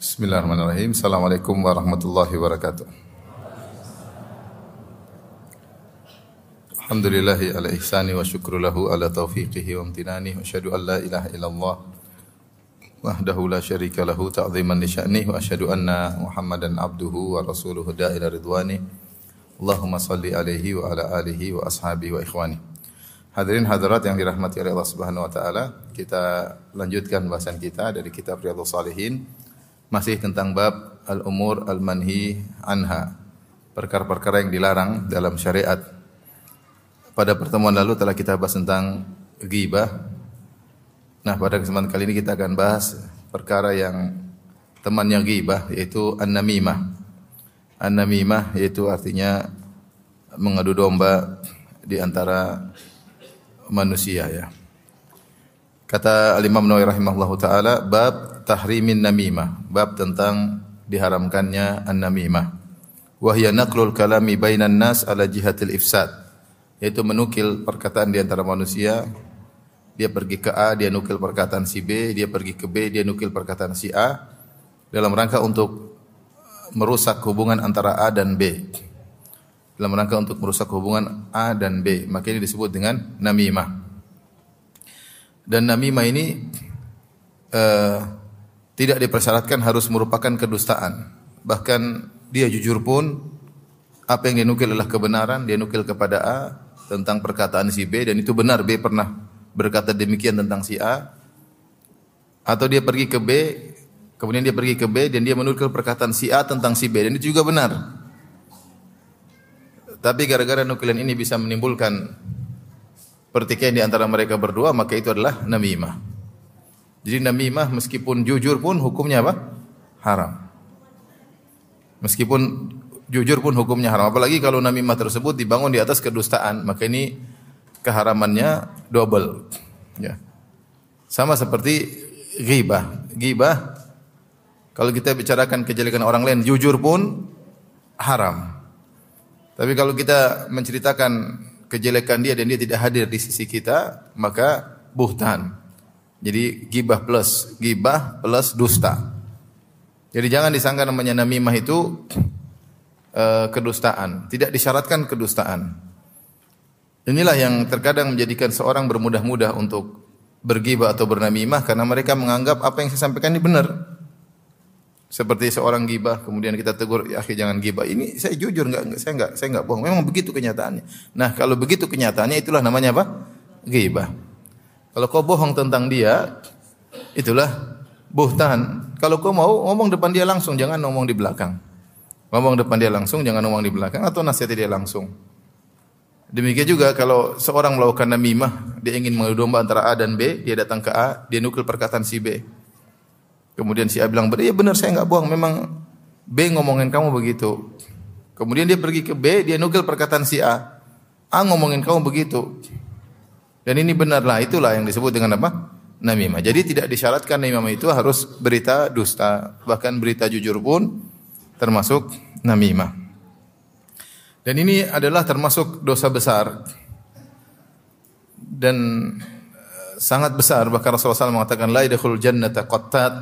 Bismillahirrahmanirrahim. Assalamualaikum warahmatullahi wabarakatuh. Alhamdulillahi ala ihsani wa syukru lahu ala taufiqihi wa amtinani wa asyhadu an la ilaha illallah wahdahu la syarika lahu ta'ziman li sya'nih wa asyhadu anna Muhammadan abduhu wa rasuluhu da'ila ridwani. Allahumma salli alaihi wa ala alihi wa ashabihi wa ikhwani. Hadirin hadirat yang dirahmati oleh Allah Subhanahu wa taala, kita lanjutkan bahasan kita dari kitab Riyadhus Shalihin masih tentang bab al-umur al-manhi anha. Perkara-perkara yang dilarang dalam syariat. Pada pertemuan lalu telah kita bahas tentang ghibah. Nah, pada kesempatan kali ini kita akan bahas perkara yang temannya ghibah yaitu an-namimah. An-namimah yaitu artinya mengadu domba di antara manusia ya. Kata Al-Imam Nawawi rahimahullahu taala bab tahrimin namimah, bab tentang diharamkannya an-namimah. Wa hiya naqlul kalami bainan nas ala jihatil ifsad, yaitu menukil perkataan di antara manusia. Dia pergi ke A, dia nukil perkataan si B, dia pergi ke B, dia nukil perkataan si A dalam rangka untuk merusak hubungan antara A dan B dalam rangka untuk merusak hubungan A dan B. Maka ini disebut dengan namimah. Dan namimah ini uh, tidak dipersyaratkan harus merupakan kedustaan. Bahkan dia jujur pun apa yang dinukil adalah kebenaran, dia nukil kepada A tentang perkataan si B dan itu benar B pernah berkata demikian tentang si A. Atau dia pergi ke B, kemudian dia pergi ke B dan dia menukil perkataan si A tentang si B dan itu juga benar. Tapi gara-gara nukilan ini bisa menimbulkan pertikaian di antara mereka berdua, maka itu adalah namimah. Jadi namimah meskipun jujur pun hukumnya apa? Haram. Meskipun jujur pun hukumnya haram. Apalagi kalau namimah tersebut dibangun di atas kedustaan, maka ini keharamannya double. Ya. Sama seperti ghibah. Ghibah kalau kita bicarakan kejelekan orang lain jujur pun haram. Tapi kalau kita menceritakan kejelekan dia dan dia tidak hadir di sisi kita, maka buhtan. Jadi gibah plus gibah plus dusta. Jadi jangan disangka namanya namimah itu uh, kedustaan. Tidak disyaratkan kedustaan. Inilah yang terkadang menjadikan seorang bermudah-mudah untuk bergibah atau bernamimah karena mereka menganggap apa yang saya sampaikan ini benar. Seperti seorang gibah, kemudian kita tegur, ya jangan gibah. Ini saya jujur enggak, saya enggak, saya enggak bohong. Memang begitu kenyataannya. Nah, kalau begitu kenyataannya itulah namanya apa? Gibah. Kalau kau bohong tentang dia, itulah buhtan. Kalau kau mau ngomong depan dia langsung, jangan ngomong di belakang. Ngomong depan dia langsung, jangan ngomong di belakang atau nasihati dia langsung. Demikian juga kalau seorang melakukan namimah, dia ingin mengadu domba antara A dan B, dia datang ke A, dia nukil perkataan si B. Kemudian si A bilang, "Ya benar saya enggak bohong, memang B ngomongin kamu begitu." Kemudian dia pergi ke B, dia nukil perkataan si A. A ngomongin kamu begitu. Dan ini benarlah, itulah yang disebut dengan apa? Namimah. Jadi tidak disyaratkan namimah itu harus berita dusta, bahkan berita jujur pun termasuk namimah. Dan ini adalah termasuk dosa besar. Dan sangat besar bahkan Rasulullah SAW mengatakan la yadkhulul jannata qattat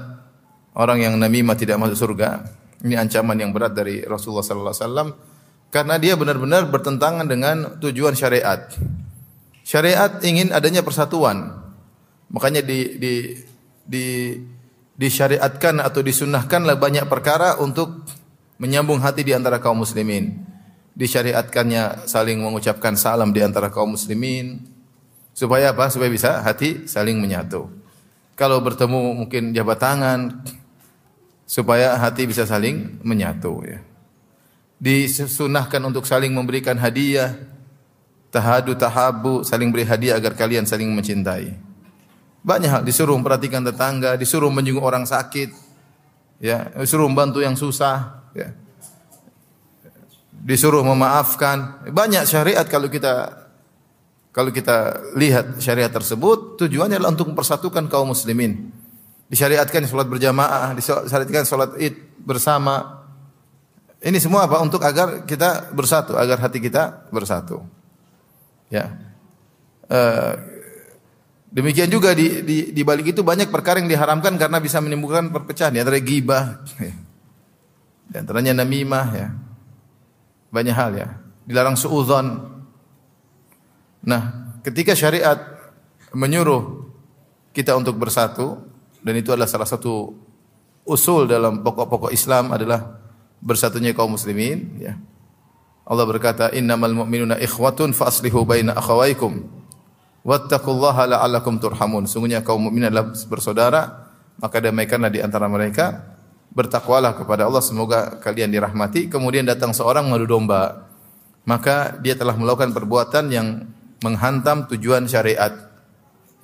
orang yang namimah tidak masuk surga. Ini ancaman yang berat dari Rasulullah sallallahu alaihi wasallam karena dia benar-benar bertentangan dengan tujuan syariat. Syariat ingin adanya persatuan. Makanya di di di disyariatkan atau disunnahkanlah banyak perkara untuk menyambung hati di antara kaum muslimin. Disyariatkannya saling mengucapkan salam di antara kaum muslimin. Supaya apa? Supaya bisa hati saling menyatu. Kalau bertemu mungkin jabat tangan, supaya hati bisa saling menyatu ya. Disunahkan untuk saling memberikan hadiah, tahadu tahabu, saling beri hadiah agar kalian saling mencintai. Banyak hal disuruh memperhatikan tetangga, disuruh menjenguk orang sakit, ya, disuruh membantu yang susah, ya. Disuruh memaafkan. Banyak syariat kalau kita kalau kita lihat syariat tersebut tujuannya adalah untuk mempersatukan kaum muslimin. Disyariatkan sholat berjamaah, disyariatkan sholat id bersama. Ini semua apa? Untuk agar kita bersatu, agar hati kita bersatu. Ya. Uh, Demikian juga di, di, di balik itu banyak perkara yang diharamkan karena bisa menimbulkan perpecahan. Di antara gibah, di antaranya namimah ya. Banyak hal ya. Dilarang suudzon. Nah, ketika syariat menyuruh kita untuk bersatu dan itu adalah salah satu usul dalam pokok-pokok Islam adalah bersatunya kaum muslimin ya. Allah berkata innamal mu'minuna ikhwatun fa aslihu baina akhawaykum wattaqullaha la'allakum turhamun. Sungguhnya kaum mukmin adalah bersaudara, maka damaikanlah di antara mereka. Bertakwalah kepada Allah semoga kalian dirahmati. Kemudian datang seorang mengadu domba. Maka dia telah melakukan perbuatan yang menghantam tujuan syariat.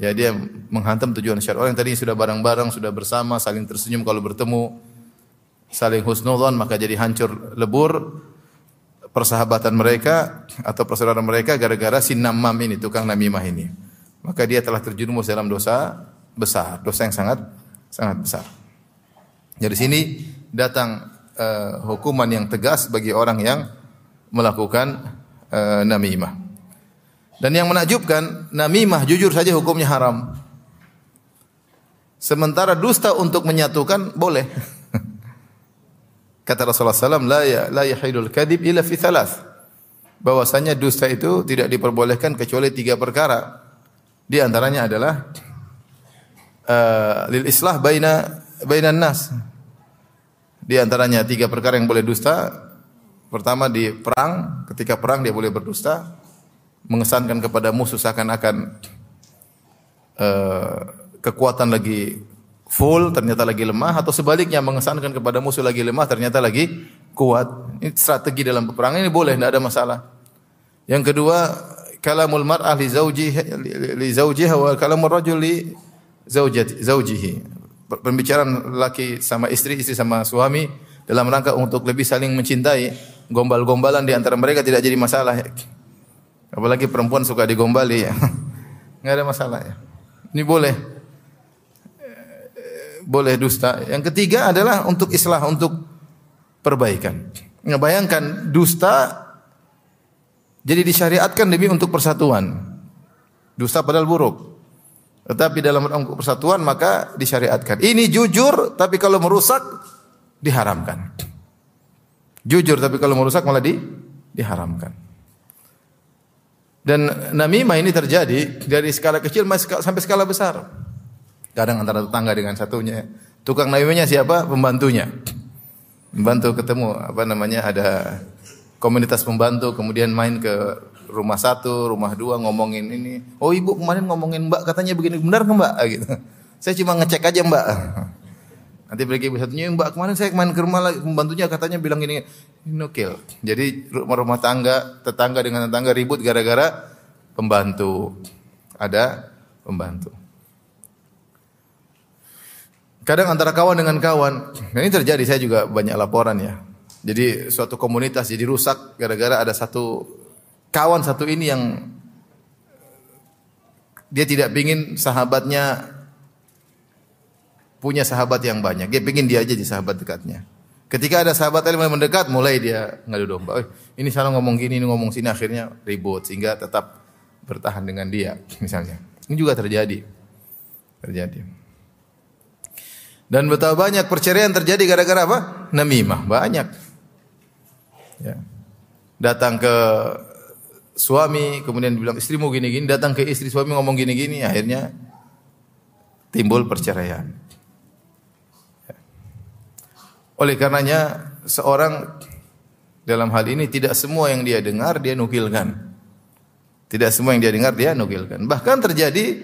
Ya dia menghantam tujuan syariat. Orang yang tadi sudah bareng-bareng, sudah bersama, saling tersenyum kalau bertemu, saling husnudzon maka jadi hancur lebur persahabatan mereka atau persaudaraan mereka gara-gara si namam ini, tukang namimah ini. Maka dia telah terjerumus dalam dosa besar, dosa yang sangat sangat besar. Dari sini datang uh, hukuman yang tegas bagi orang yang melakukan uh, namimah. Dan yang menakjubkan, namimah jujur saja hukumnya haram. Sementara dusta untuk menyatukan boleh. Kata Rasulullah SAW, la, ya, la yahidul kadib illa fi thalath. Bahwasanya dusta itu tidak diperbolehkan kecuali tiga perkara. Di antaranya adalah uh, lil islah baina bainan nas. Di antaranya tiga perkara yang boleh dusta. Pertama di perang, ketika perang dia boleh berdusta, mengesankan kepada musuh seakan-akan uh, kekuatan lagi full ternyata lagi lemah atau sebaliknya mengesankan kepada musuh lagi lemah ternyata lagi kuat. Ini strategi dalam peperangan ini boleh tidak ada masalah. Yang kedua, kalamul mar'ah li zaujihi li zaujiha wa kalamur rajul li zaujati zaujihi. Pembicaraan laki sama istri, istri sama suami dalam rangka untuk lebih saling mencintai. Gombal-gombalan di antara mereka tidak jadi masalah. Apalagi perempuan suka digombali ya. Enggak ada masalah ya. Ini boleh boleh dusta. Yang ketiga adalah untuk islah, untuk perbaikan. Ngebayangkan dusta jadi disyariatkan demi untuk persatuan. Dusta padahal buruk. Tetapi dalam untuk persatuan maka disyariatkan. Ini jujur tapi kalau merusak diharamkan. Jujur tapi kalau merusak malah di, diharamkan. Dan namimah ini terjadi dari skala kecil sampai skala besar. Kadang antara tetangga dengan satunya. Tukang namimahnya siapa? Pembantunya. Pembantu ketemu apa namanya ada komunitas pembantu kemudian main ke rumah satu, rumah dua ngomongin ini. Oh ibu kemarin ngomongin mbak katanya begini benar nggak mbak? Gitu. Saya cuma ngecek aja mbak. Nanti pergi satunya mbak kemarin saya main ke rumah lagi pembantunya katanya bilang ini nukil. Jadi rumah rumah tangga tetangga dengan tetangga ribut gara-gara pembantu. Ada pembantu. Kadang antara kawan dengan kawan, nah ini terjadi saya juga banyak laporan ya. Jadi suatu komunitas jadi rusak gara-gara ada satu kawan satu ini yang dia tidak ingin sahabatnya punya sahabat yang banyak. Dia ingin dia aja di sahabat dekatnya. Ketika ada sahabat yang mendekat, mulai dia ngadu domba. Oh, ini salah ngomong gini, ini ngomong sini, akhirnya ribut sehingga tetap bertahan dengan dia, misalnya. Ini juga terjadi. Terjadi. Dan betapa banyak perceraian terjadi gara-gara apa? Namimah, banyak. Ya. Datang ke suami, kemudian bilang istrimu gini-gini, datang ke istri suami ngomong gini-gini, akhirnya timbul perceraian. Ya. Oleh karenanya seorang dalam hal ini tidak semua yang dia dengar dia nukilkan. Tidak semua yang dia dengar dia nukilkan. Bahkan terjadi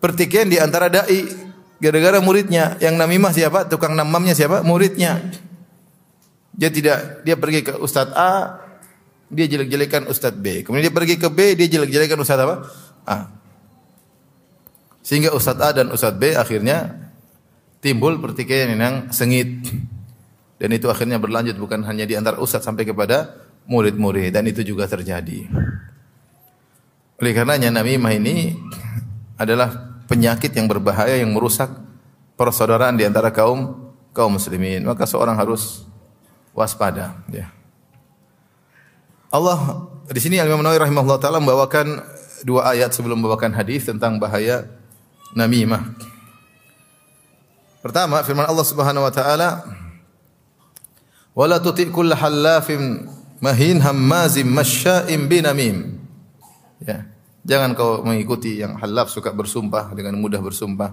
pertikaian di antara dai Gara-gara muridnya, yang namimah siapa? Tukang namamnya siapa? Muridnya. Dia tidak, dia pergi ke Ustadz A, dia jelek-jelekan Ustadz B. Kemudian dia pergi ke B, dia jelek-jelekan Ustadz apa? A. Sehingga Ustadz A dan Ustadz B akhirnya timbul pertikaian yang sengit. Dan itu akhirnya berlanjut bukan hanya di antara ustadz sampai kepada murid-murid dan itu juga terjadi. Oleh karenanya namimah ini adalah penyakit yang berbahaya yang merusak persaudaraan di antara kaum kaum muslimin. Maka seorang harus waspada, ya. Allah di sini Imam Nawawi rahimahullah taala membawakan dua ayat sebelum membawakan hadis tentang bahaya namimah. Pertama, firman Allah Subhanahu wa taala, "Wala tuti' kull halafin mahin hammazim masya'im binamim." Ya. Jangan kau mengikuti yang halaf suka bersumpah dengan mudah bersumpah,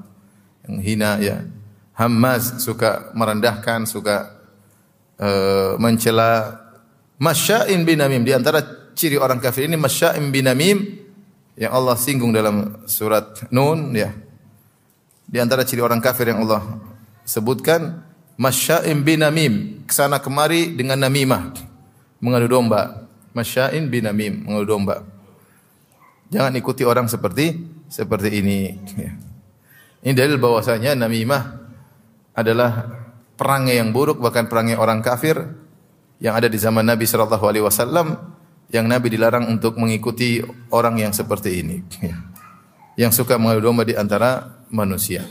yang hina ya. Hammaz suka merendahkan, suka uh, mencela masya'in binamim di antara ciri orang kafir ini masya'in binamim yang Allah singgung dalam surat Nun ya. Di antara ciri orang kafir yang Allah sebutkan masya'in binamim, ke sana kemari dengan namimah, mengadu domba. Masya'in binamim, mengadu domba. Jangan ikuti orang seperti seperti ini. Ini dalil bahwasanya namimah adalah perangai yang buruk bahkan perangai orang kafir yang ada di zaman Nabi sallallahu alaihi wasallam yang Nabi dilarang untuk mengikuti orang yang seperti ini. Ya. Yang suka mengadu domba di antara manusia.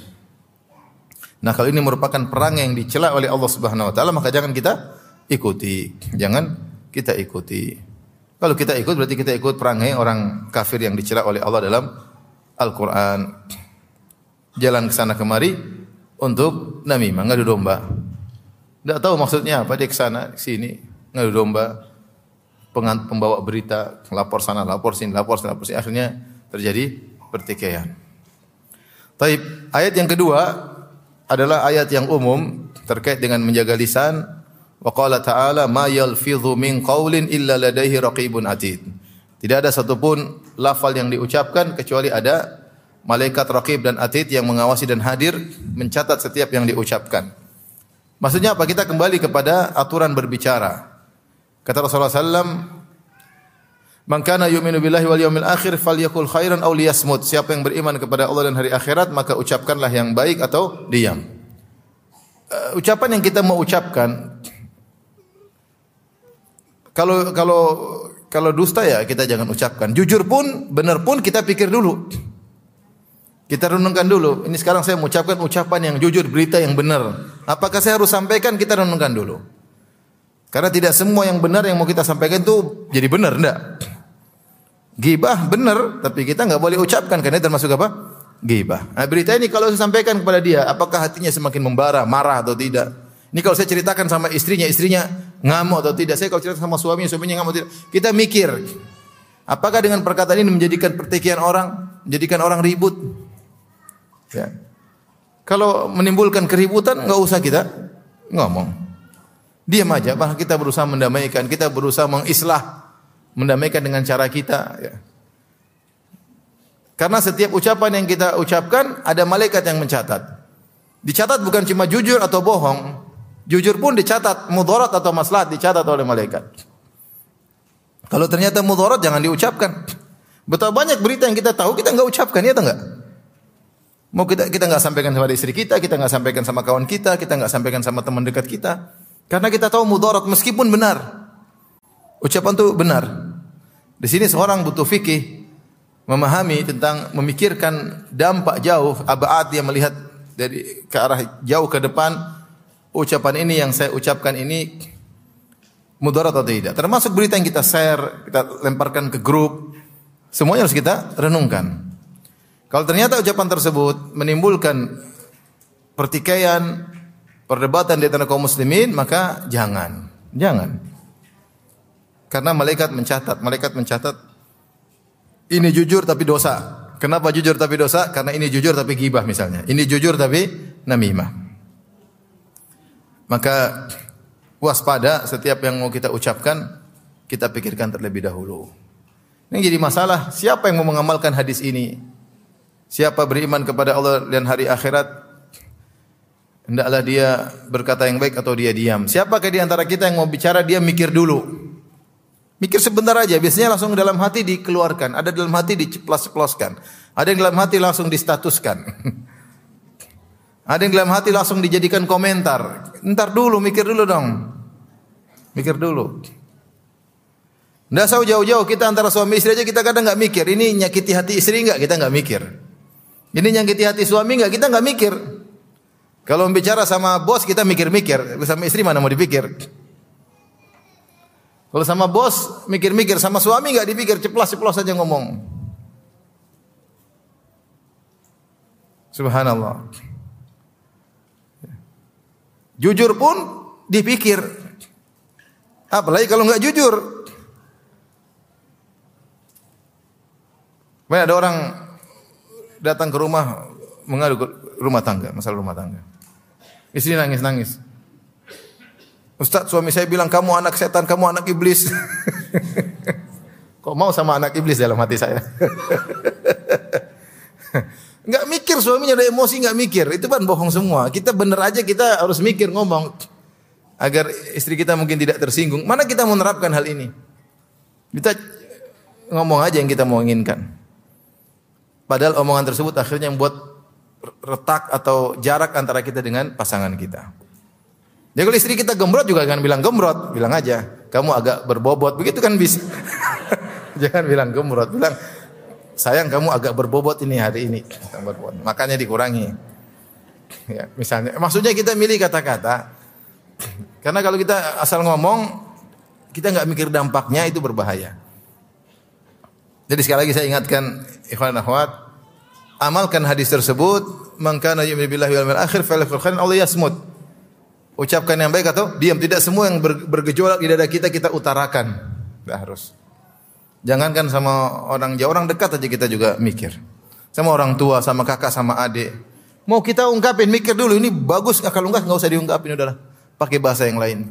Nah, kalau ini merupakan perangai yang dicela oleh Allah Subhanahu wa taala, maka jangan kita ikuti. Jangan kita ikuti. Kalau kita ikut berarti kita ikut perangai orang kafir yang dicela oleh Allah dalam Al-Qur'an. Jalan ke sana kemari untuk namimah, ngadu domba. Tidak tahu maksudnya apa dia ke sana, sini, ngadu domba. Pembawa berita, lapor sana, lapor sini, lapor sana, lapor sini. Akhirnya terjadi pertikaian. Taib, ayat yang kedua adalah ayat yang umum terkait dengan menjaga lisan Wa qala ta'ala ma yalfidhu min qaulin illa ladaihi raqibun atid. Tidak ada satupun lafal yang diucapkan kecuali ada malaikat raqib dan atid yang mengawasi dan hadir mencatat setiap yang diucapkan. Maksudnya apa? Kita kembali kepada aturan berbicara. Kata Rasulullah sallam, "Man kana yu'minu billahi wal yawmil akhir falyakul khairan aw liyasmut." Siapa yang beriman kepada Allah dan hari akhirat, maka ucapkanlah yang baik atau diam. Uh, ucapan yang kita mau ucapkan kalau kalau kalau dusta ya kita jangan ucapkan. Jujur pun, benar pun kita pikir dulu. Kita renungkan dulu. Ini sekarang saya mengucapkan ucapan yang jujur, berita yang benar. Apakah saya harus sampaikan? Kita renungkan dulu. Karena tidak semua yang benar yang mau kita sampaikan itu jadi benar, enggak. Gibah benar, tapi kita nggak boleh ucapkan karena termasuk apa? Gibah. Nah, berita ini kalau saya sampaikan kepada dia, apakah hatinya semakin membara, marah atau tidak? Ini kalau saya ceritakan sama istrinya, istrinya ngamuk atau tidak. Saya kalau cerita sama suami, suaminya ngamuk tidak. Kita mikir, apakah dengan perkataan ini menjadikan pertikaian orang, menjadikan orang ribut? Ya. Kalau menimbulkan keributan, nggak usah kita ngomong. Diam aja, bahkan kita berusaha mendamaikan, kita berusaha mengislah, mendamaikan dengan cara kita. Ya. Karena setiap ucapan yang kita ucapkan, ada malaikat yang mencatat. Dicatat bukan cuma jujur atau bohong, Jujur pun dicatat, mudarat atau maslahat dicatat oleh malaikat. Kalau ternyata mudarat jangan diucapkan. Betapa banyak berita yang kita tahu kita nggak ucapkan ya atau enggak? Mau kita kita nggak sampaikan sama istri kita, kita nggak sampaikan sama kawan kita, kita nggak sampaikan sama teman dekat kita, karena kita tahu mudarat meskipun benar. Ucapan itu benar. Di sini seorang butuh fikih memahami tentang memikirkan dampak jauh abaat yang melihat dari ke arah jauh ke depan ucapan ini yang saya ucapkan ini mudarat atau tidak. Termasuk berita yang kita share, kita lemparkan ke grup, semuanya harus kita renungkan. Kalau ternyata ucapan tersebut menimbulkan pertikaian, perdebatan di antara kaum muslimin, maka jangan. Jangan. Karena malaikat mencatat, malaikat mencatat ini jujur tapi dosa. Kenapa jujur tapi dosa? Karena ini jujur tapi gibah misalnya. Ini jujur tapi namimah. Maka waspada setiap yang mau kita ucapkan, kita pikirkan terlebih dahulu. Ini jadi masalah, siapa yang mau mengamalkan hadis ini? Siapa beriman kepada Allah dan hari akhirat? Hendaklah dia berkata yang baik atau dia diam. Siapakah di antara kita yang mau bicara dia mikir dulu. Mikir sebentar aja, biasanya langsung dalam hati dikeluarkan, ada dalam hati diceplos-ceploskan. Ada yang dalam hati langsung distatuskan. Ada yang dalam hati langsung dijadikan komentar. Ntar dulu, mikir dulu dong. Mikir dulu. Nggak usah jauh-jauh kita antara suami istri aja kita kadang nggak mikir. Ini nyakiti hati istri nggak kita nggak mikir. Ini nyakiti hati suami nggak kita nggak mikir. Kalau bicara sama bos kita mikir-mikir. Sama istri mana mau dipikir? Kalau sama bos mikir-mikir, sama suami nggak dipikir, ceplos-ceplos saja ngomong. Subhanallah. Jujur pun dipikir. Apalagi kalau nggak jujur. Banyak ada orang datang ke rumah mengadu rumah tangga, masalah rumah tangga. Istri nangis-nangis. Ustaz, suami saya bilang kamu anak setan, kamu anak iblis. Kok mau sama anak iblis dalam hati saya? Enggak mikir suaminya ada emosi enggak mikir. Itu kan bohong semua. Kita bener aja kita harus mikir ngomong agar istri kita mungkin tidak tersinggung. Mana kita menerapkan hal ini? Kita ngomong aja yang kita mau inginkan. Padahal omongan tersebut akhirnya membuat retak atau jarak antara kita dengan pasangan kita. Ya kalau istri kita gembrot juga jangan bilang gembrot, bilang aja kamu agak berbobot. Begitu kan bisa. jangan bilang gembrot, bilang sayang kamu agak berbobot ini hari ini. Makanya dikurangi. Ya, misalnya, maksudnya kita milih kata-kata. Karena kalau kita asal ngomong, kita nggak mikir dampaknya itu berbahaya. Jadi sekali lagi saya ingatkan ikhwan akhwat, amalkan hadis tersebut, maka yu'minu wal akhir falyakul khairan. Ucapkan yang baik atau diam. Tidak semua yang bergejolak di dada kita kita utarakan. Tidak harus. Jangankan sama orang jauh, orang dekat aja kita juga mikir. Sama orang tua, sama kakak, sama adik. Mau kita ungkapin, mikir dulu. Ini bagus, kalau enggak enggak usah diungkapin. Udahlah, pakai bahasa yang lain.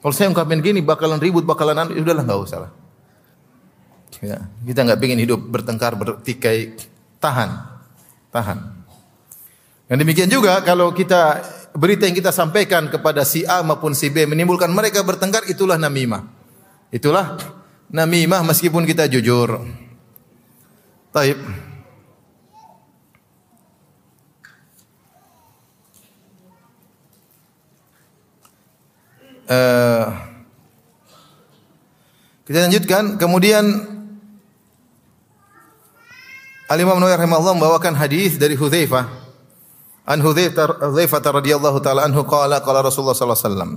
Kalau saya ungkapin gini, bakalan ribut, bakalan anu, udahlah enggak usah lah. Ya, kita enggak pengen hidup bertengkar, bertikai. Tahan, tahan. Yang demikian juga kalau kita berita yang kita sampaikan kepada si A maupun si B menimbulkan mereka bertengkar itulah namimah. Itulah namimah meskipun kita jujur. Taib. Uh, kita lanjutkan. Kemudian Al Imam Nawawi rahimahullah membawakan hadis dari Hudzaifah An Hudzaifah radhiyallahu taala anhu qala qala Rasulullah sallallahu alaihi wasallam.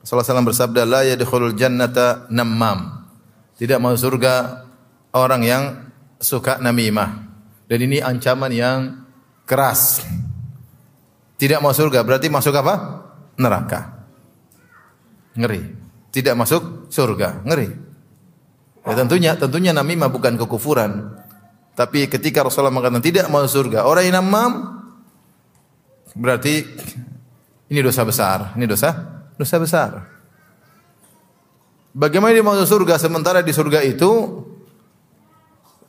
Rasulullah SAW bersabda la yadkhulul jannata namam. Tidak masuk surga orang yang suka namimah. Dan ini ancaman yang keras. Tidak masuk surga berarti masuk apa? Neraka. Ngeri. Tidak masuk surga, ngeri. Ya, tentunya tentunya namimah bukan kekufuran. Tapi ketika Rasulullah mengatakan tidak masuk surga, orang yang namam Berarti ini dosa besar. Ini dosa dosa besar. Bagaimana dia masuk surga sementara di surga itu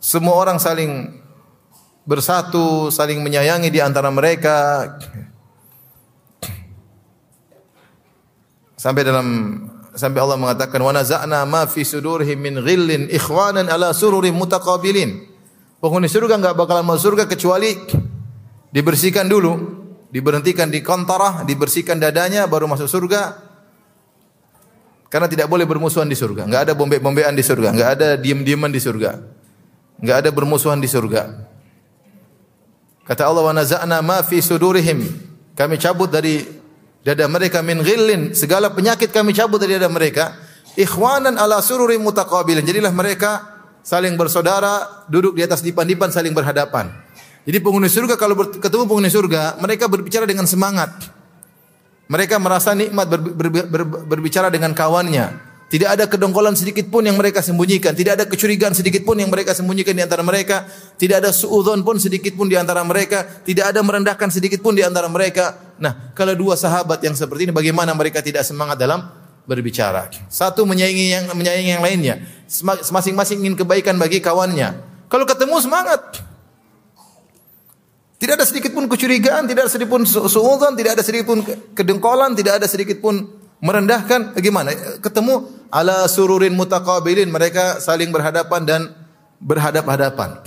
semua orang saling bersatu, saling menyayangi di antara mereka. Sampai dalam sampai Allah mengatakan wa naza'na ma fi sudurihim min ghillin ikhwanan ala sururin mutaqabilin. Penghuni surga enggak bakalan masuk surga kecuali dibersihkan dulu diberhentikan di kontorah, dibersihkan dadanya baru masuk surga. Karena tidak boleh bermusuhan di surga. Enggak ada bombe-bombean di surga, enggak ada diem-dieman di surga. Enggak ada bermusuhan di surga. Kata Allah wa naza'na ma fi sudurihim. Kami cabut dari dada mereka min ghillin, segala penyakit kami cabut dari dada mereka. Ikhwanan ala sururin mutaqabilin. Jadilah mereka saling bersaudara, duduk di atas dipan-dipan saling berhadapan. Jadi penghuni surga kalau ketemu penghuni surga, mereka berbicara dengan semangat. Mereka merasa nikmat ber, ber, ber, berbicara dengan kawannya. Tidak ada kedongkolan sedikit pun yang mereka sembunyikan. Tidak ada kecurigaan sedikit pun yang mereka sembunyikan di antara mereka. Tidak ada suudzon pun sedikit pun di antara mereka. Tidak ada merendahkan sedikit pun di antara mereka. Nah, kalau dua sahabat yang seperti ini, bagaimana mereka tidak semangat dalam berbicara? Satu menyayangi yang menyayangi yang lainnya. Masing-masing ingin kebaikan bagi kawannya. Kalau ketemu semangat. Tidak ada sedikit pun kecurigaan, tidak ada sedikit pun suudzon, tidak ada sedikit pun kedengkolan, tidak ada sedikit pun merendahkan. Bagaimana? Ketemu ala sururin mutaqabilin, mereka saling berhadapan dan berhadap-hadapan.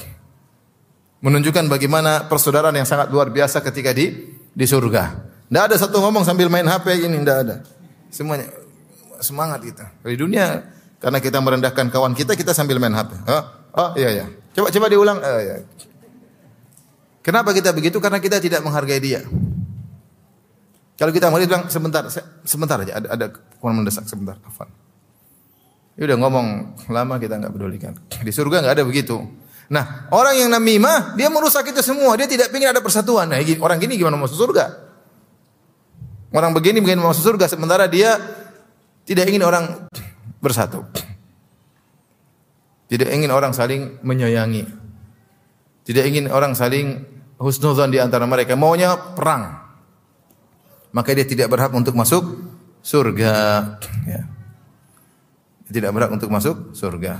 Menunjukkan bagaimana persaudaraan yang sangat luar biasa ketika di di surga. Tidak ada satu ngomong sambil main HP ini, tidak ada. Semuanya semangat kita. Di dunia karena kita merendahkan kawan kita, kita sambil main HP. Oh, oh iya iya. Coba coba diulang. Oh, iya. Kenapa kita begitu? Karena kita tidak menghargai dia. Kalau kita mau bilang sebentar, sebentar aja ada ada kurang mendesak sebentar, afan. Ya udah ngomong lama kita nggak pedulikan. Di surga nggak ada begitu. Nah, orang yang namimah dia merusak itu semua. Dia tidak ingin ada persatuan. Nah, orang gini gimana masuk surga? Orang begini begini masuk surga sementara dia tidak ingin orang bersatu. Tidak ingin orang saling menyayangi. Tidak ingin orang saling husnuzan di antara mereka. Maunya perang. Maka dia tidak berhak untuk masuk surga. Ya. Tidak berhak untuk masuk surga.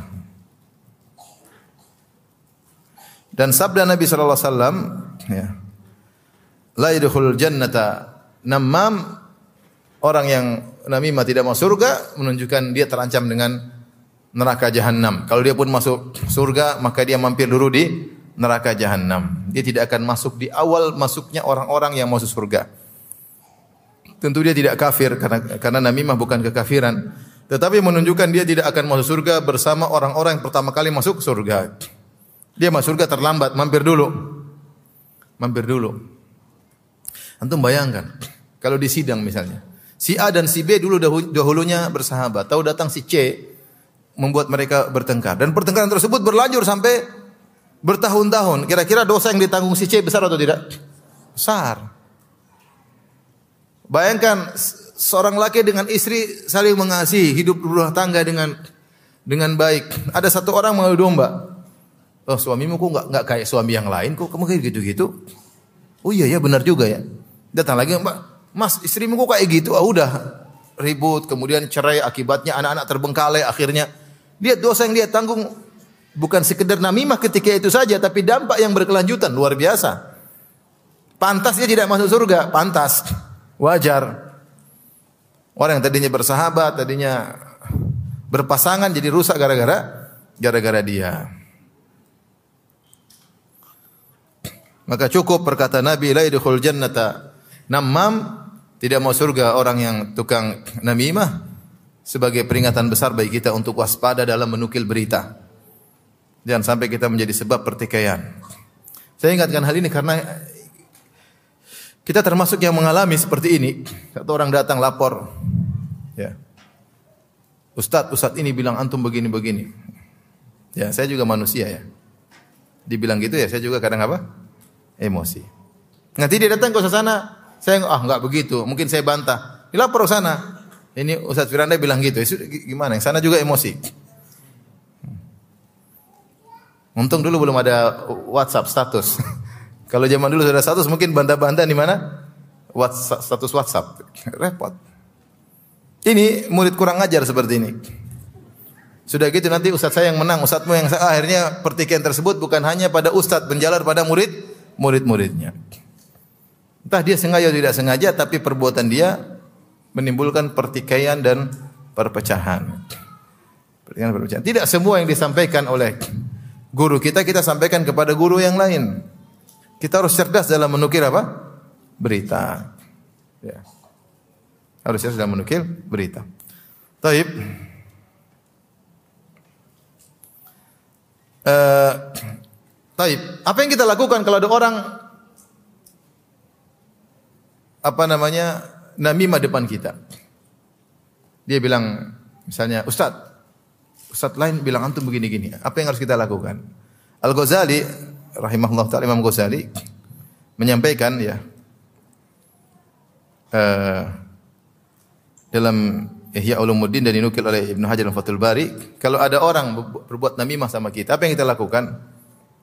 Dan sabda Nabi sallallahu alaihi wasallam ya. La yadkhulul jannata namam orang yang namimah tidak masuk surga menunjukkan dia terancam dengan neraka jahanam. Kalau dia pun masuk surga maka dia mampir dulu di neraka jahanam. Dia tidak akan masuk di awal masuknya orang-orang yang masuk surga. Tentu dia tidak kafir karena karena namimah bukan kekafiran, tetapi menunjukkan dia tidak akan masuk surga bersama orang-orang yang pertama kali masuk surga. Dia masuk surga terlambat, mampir dulu. Mampir dulu. Antum bayangkan, kalau di sidang misalnya, si A dan si B dulu dahulunya bersahabat, tahu datang si C membuat mereka bertengkar dan pertengkaran tersebut berlanjut sampai bertahun-tahun. Kira-kira dosa yang ditanggung si C besar atau tidak? Besar. Bayangkan seorang laki dengan istri saling mengasihi, hidup berumah tangga dengan dengan baik. Ada satu orang mengadu domba. Oh suamimu kok nggak nggak kayak suami yang lain kok kamu kayak gitu-gitu? Oh iya ya benar juga ya. Datang lagi mbak, mas istrimu kok kayak gitu? Ah udah ribut, kemudian cerai akibatnya anak-anak terbengkalai akhirnya. Dia dosa yang dia tanggung bukan sekedar namimah ketika itu saja, tapi dampak yang berkelanjutan luar biasa. Pantas dia tidak masuk surga, pantas, wajar. Orang yang tadinya bersahabat, tadinya berpasangan jadi rusak gara-gara gara-gara dia. Maka cukup perkata Nabi la yadkhul jannata namam tidak mau surga orang yang tukang namimah sebagai peringatan besar bagi kita untuk waspada dalam menukil berita. Jangan sampai kita menjadi sebab pertikaian. Saya ingatkan hal ini karena kita termasuk yang mengalami seperti ini. Satu orang datang lapor, ya. Ustadz, Ustadz ini bilang antum begini-begini. Ya, saya juga manusia ya. Dibilang gitu ya, saya juga kadang apa? Emosi. Nanti dia datang ke sana, saya ah nggak begitu, mungkin saya bantah. Dilapor ke sana. Ini Ustadz Firanda bilang gitu, gimana? Yang sana juga emosi. Untung dulu belum ada WhatsApp status. Kalau zaman dulu sudah status mungkin bantah-bantah di mana? WhatsApp, status WhatsApp. Repot. Ini murid kurang ajar seperti ini. Sudah gitu nanti ustaz saya yang menang, ustazmu yang saya, akhirnya pertikaian tersebut bukan hanya pada ustaz penjalar pada murid murid-muridnya. Entah dia sengaja atau tidak sengaja tapi perbuatan dia menimbulkan pertikaian dan perpecahan. Pertikaian perpecahan. Tidak semua yang disampaikan oleh guru kita kita sampaikan kepada guru yang lain. Kita harus cerdas dalam menukil apa? Berita. Ya. Harus cerdas dalam menukil berita. Taib. Uh, taib. Apa yang kita lakukan kalau ada orang apa namanya namimah depan kita? Dia bilang misalnya, Ustaz, Ustaz lain bilang antum begini-gini. Apa yang harus kita lakukan? Al-Ghazali rahimahullah taala Imam Ghazali menyampaikan ya uh, dalam Ihya Ulumuddin dan dinukil oleh Ibnu Hajar Al-Fathul Bari, kalau ada orang berbuat namimah sama kita, apa yang kita lakukan?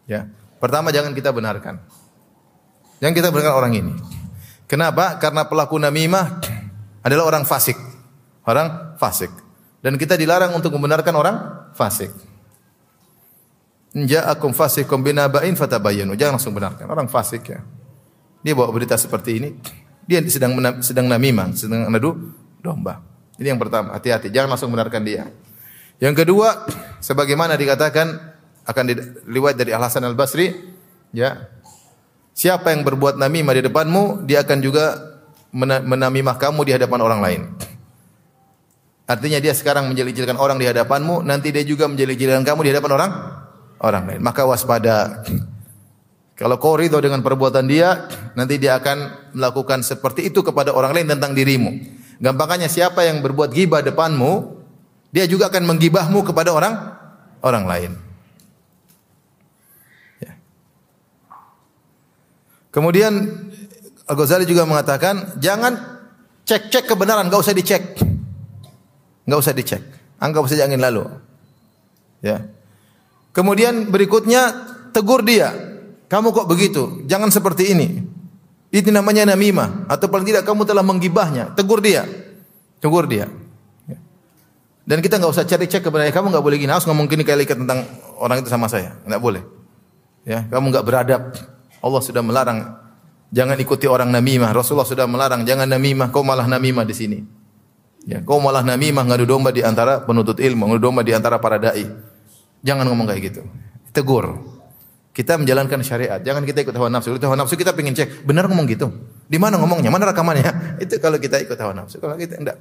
Ya. Pertama jangan kita benarkan. Jangan kita benarkan orang ini. Kenapa? Karena pelaku namimah adalah orang fasik. Orang fasik. Dan kita dilarang untuk membenarkan orang fasik. Ja'akum fasikum binaba'in fatabayyanu. Jangan langsung benarkan. Orang fasik ya. Dia bawa berita seperti ini. Dia sedang sedang namimah, sedang nadu domba. Ini yang pertama, hati-hati. Jangan langsung benarkan dia. Yang kedua, sebagaimana dikatakan akan diriwayat dari Al Hasan Al Basri, ya. Siapa yang berbuat namimah di depanmu, dia akan juga menamimah kamu di hadapan orang lain. Artinya dia sekarang menjelil-jelilkan orang di hadapanmu, nanti dia juga menjelil-jelilkan kamu di hadapan orang orang lain. Maka waspada. Kalau kau ridho dengan perbuatan dia, nanti dia akan melakukan seperti itu kepada orang lain tentang dirimu. Gampangnya siapa yang berbuat gibah depanmu, dia juga akan menggibahmu kepada orang orang lain. Kemudian Al-Ghazali juga mengatakan jangan cek-cek kebenaran, enggak usah dicek. Enggak usah dicek. Anggap saja angin lalu. Ya. Kemudian berikutnya tegur dia. Kamu kok begitu? Jangan seperti ini. Itu namanya namimah atau paling tidak kamu telah menggibahnya. Tegur dia. Tegur dia. Ya. Dan kita nggak usah cari cek kebenaran. Kamu nggak boleh gini. Harus ngomong gini kali tentang orang itu sama saya. Nggak boleh. Ya, kamu nggak beradab. Allah sudah melarang jangan ikuti orang namimah. Rasulullah sudah melarang jangan namimah. Kau malah namimah di sini. Ya, kau malah namimah ngadu domba di antara penuntut ilmu, ngadu domba di antara para dai. Jangan ngomong kayak gitu. Tegur. Kita menjalankan syariat. Jangan kita ikut hawa nafsu. Ikut hawa nafsu kita pengen cek, benar ngomong gitu? Di mana ngomongnya? Mana rekamannya? Itu kalau kita ikut hawa nafsu. Kalau kita enggak.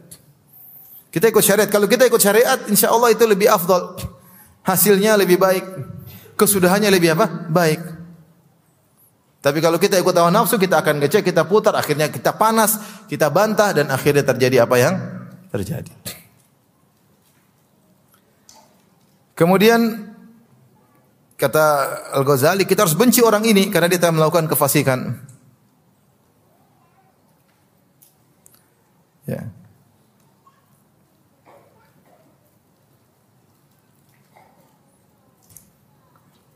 Kita ikut syariat. Kalau kita ikut syariat, insya Allah itu lebih afdal. Hasilnya lebih baik. Kesudahannya lebih apa? Baik. Tapi kalau kita ikut hawa nafsu, kita akan ngecek, kita putar, akhirnya kita panas, kita bantah, dan akhirnya terjadi apa yang terjadi. Kemudian kata Al-Ghazali, kita harus benci orang ini karena dia telah melakukan kefasikan. Ya.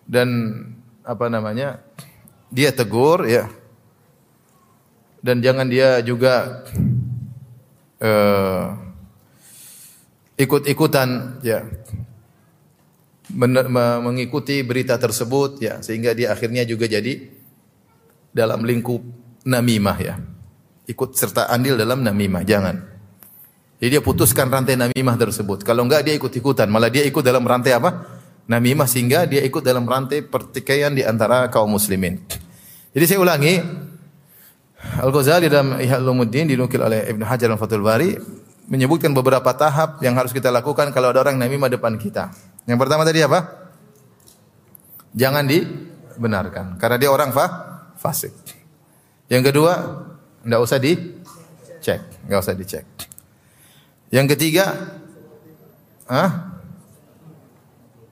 Dan apa namanya? Dia tegur ya. Dan jangan dia juga uh, ikut-ikutan ya. Mengikuti berita tersebut ya sehingga dia akhirnya juga jadi dalam lingkup namimah ya. Ikut serta andil dalam namimah jangan. Jadi dia putuskan rantai namimah tersebut. Kalau enggak dia ikut-ikutan. Malah dia ikut dalam rantai apa? Namimah sehingga dia ikut dalam rantai pertikaian di antara kaum muslimin. Jadi saya ulangi Al-Ghazali dalam Ihya Ulumuddin dinukil oleh Ibnu Hajar dan Fathul Bari menyebutkan beberapa tahap yang harus kita lakukan kalau ada orang namimah depan kita. Yang pertama tadi apa? Jangan dibenarkan karena dia orang fa fasik. Yang kedua, enggak usah dicek, enggak usah dicek. Yang ketiga, ah,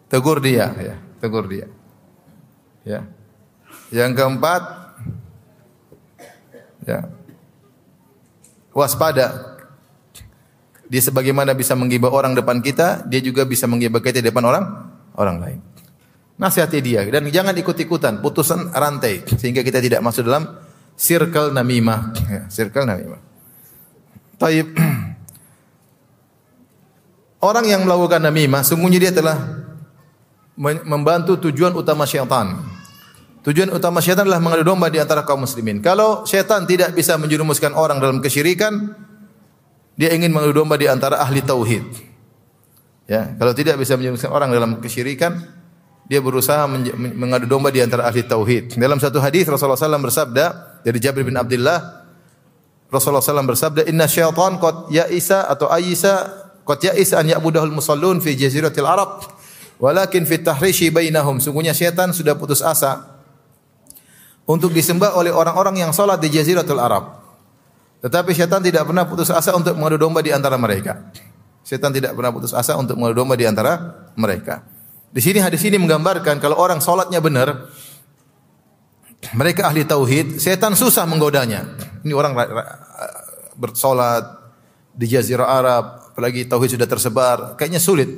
tegur dia, ya, tegur dia. Ya. Yang keempat, Ya. Waspada. Dia sebagaimana bisa menggibah orang depan kita, dia juga bisa menggibah kita di depan orang orang lain. Nasihati dia dan jangan ikut-ikutan, putusan rantai sehingga kita tidak masuk dalam circle namimah, ya, circle namimah. Taib. Orang yang melakukan namimah, sungguhnya dia telah membantu tujuan utama syaitan. Tujuan utama syaitan adalah mengadu domba di antara kaum muslimin. Kalau syaitan tidak bisa menjerumuskan orang dalam kesyirikan, dia ingin mengadu domba di antara ahli tauhid. Ya, kalau tidak bisa menjerumuskan orang dalam kesyirikan, dia berusaha mengadu domba di antara ahli tauhid. Dalam satu hadis Rasulullah SAW bersabda dari Jabir bin Abdullah, Rasulullah SAW bersabda, Inna syaitan qad ya'isa atau ayisa qad ya'isa an ya'budahul musallun fi jaziratil Arab, walakin fi tahrishi bainahum. Sungguhnya syaitan sudah putus asa untuk disembah oleh orang-orang yang sholat di Jaziratul Arab. Tetapi syaitan tidak pernah putus asa untuk mengadu domba di antara mereka. Syaitan tidak pernah putus asa untuk mengadu domba di antara mereka. Di sini hadis ini menggambarkan kalau orang sholatnya benar, mereka ahli tauhid, setan susah menggodanya. Ini orang bersolat di Jazirah Arab, apalagi tauhid sudah tersebar, kayaknya sulit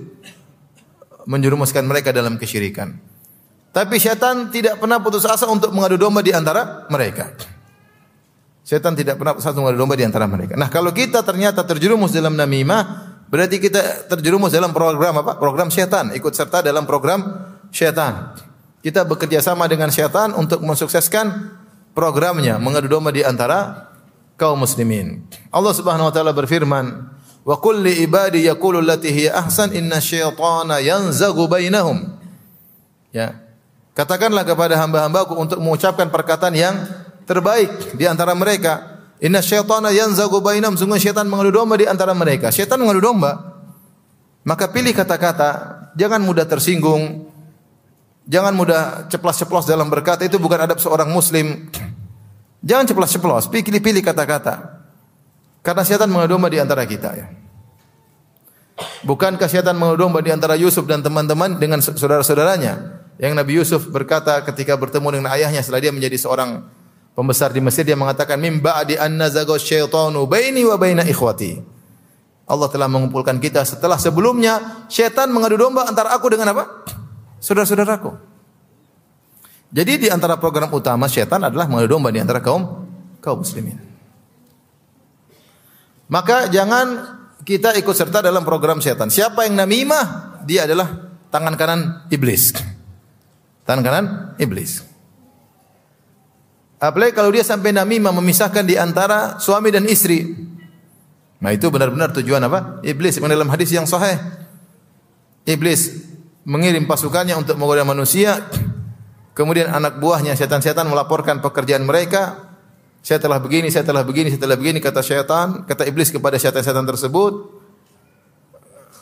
menjerumuskan mereka dalam kesyirikan. Tapi syaitan tidak pernah putus asa untuk mengadu domba di antara mereka. Syaitan tidak pernah putus asa mengadu domba di antara mereka. Nah, kalau kita ternyata terjerumus dalam namimah, berarti kita terjerumus dalam program apa? Program syaitan, ikut serta dalam program syaitan. Kita bekerja sama dengan syaitan untuk mensukseskan programnya mengadu domba di antara kaum muslimin. Allah Subhanahu wa taala berfirman, "Wa kulli ibadi yaqulu allati hiya ahsan inna syaitana yanzagu bainahum." Ya. Katakanlah kepada hamba-hambaku untuk mengucapkan perkataan yang terbaik di antara mereka. Inna syaitana yanzagu bainam. Sungguh syaitan mengadu domba di antara mereka. Syaitan mengadu domba. Maka pilih kata-kata. Jangan mudah tersinggung. Jangan mudah ceplas-ceplos dalam berkata. Itu bukan adab seorang muslim. Jangan ceplas-ceplos. Pilih-pilih kata-kata. Karena syaitan mengadu domba di antara kita. Ya. Bukankah syaitan mengadu domba di antara Yusuf dan teman-teman dengan saudara-saudaranya? Yang Nabi Yusuf berkata ketika bertemu dengan ayahnya setelah dia menjadi seorang Pembesar di Mesir dia mengatakan mim ba'di an nazaga syaitanu baini wa baina ikhwati. Allah telah mengumpulkan kita setelah sebelumnya syaitan mengadu domba antara aku dengan apa? Saudara-saudaraku. Jadi di antara program utama syaitan adalah mengadu domba di antara kaum kaum muslimin. Maka jangan kita ikut serta dalam program syaitan. Siapa yang namimah, dia adalah tangan kanan iblis. Tangan kanan iblis. Apalagi kalau dia sampai namimah memisahkan di antara suami dan istri. Nah itu benar-benar tujuan apa? Iblis. Dalam hadis yang sahih. Iblis mengirim pasukannya untuk menggoda manusia. Kemudian anak buahnya setan-setan melaporkan pekerjaan mereka. Saya telah begini, saya telah begini, saya telah begini kata syaitan, kata iblis kepada syaitan-syaitan tersebut.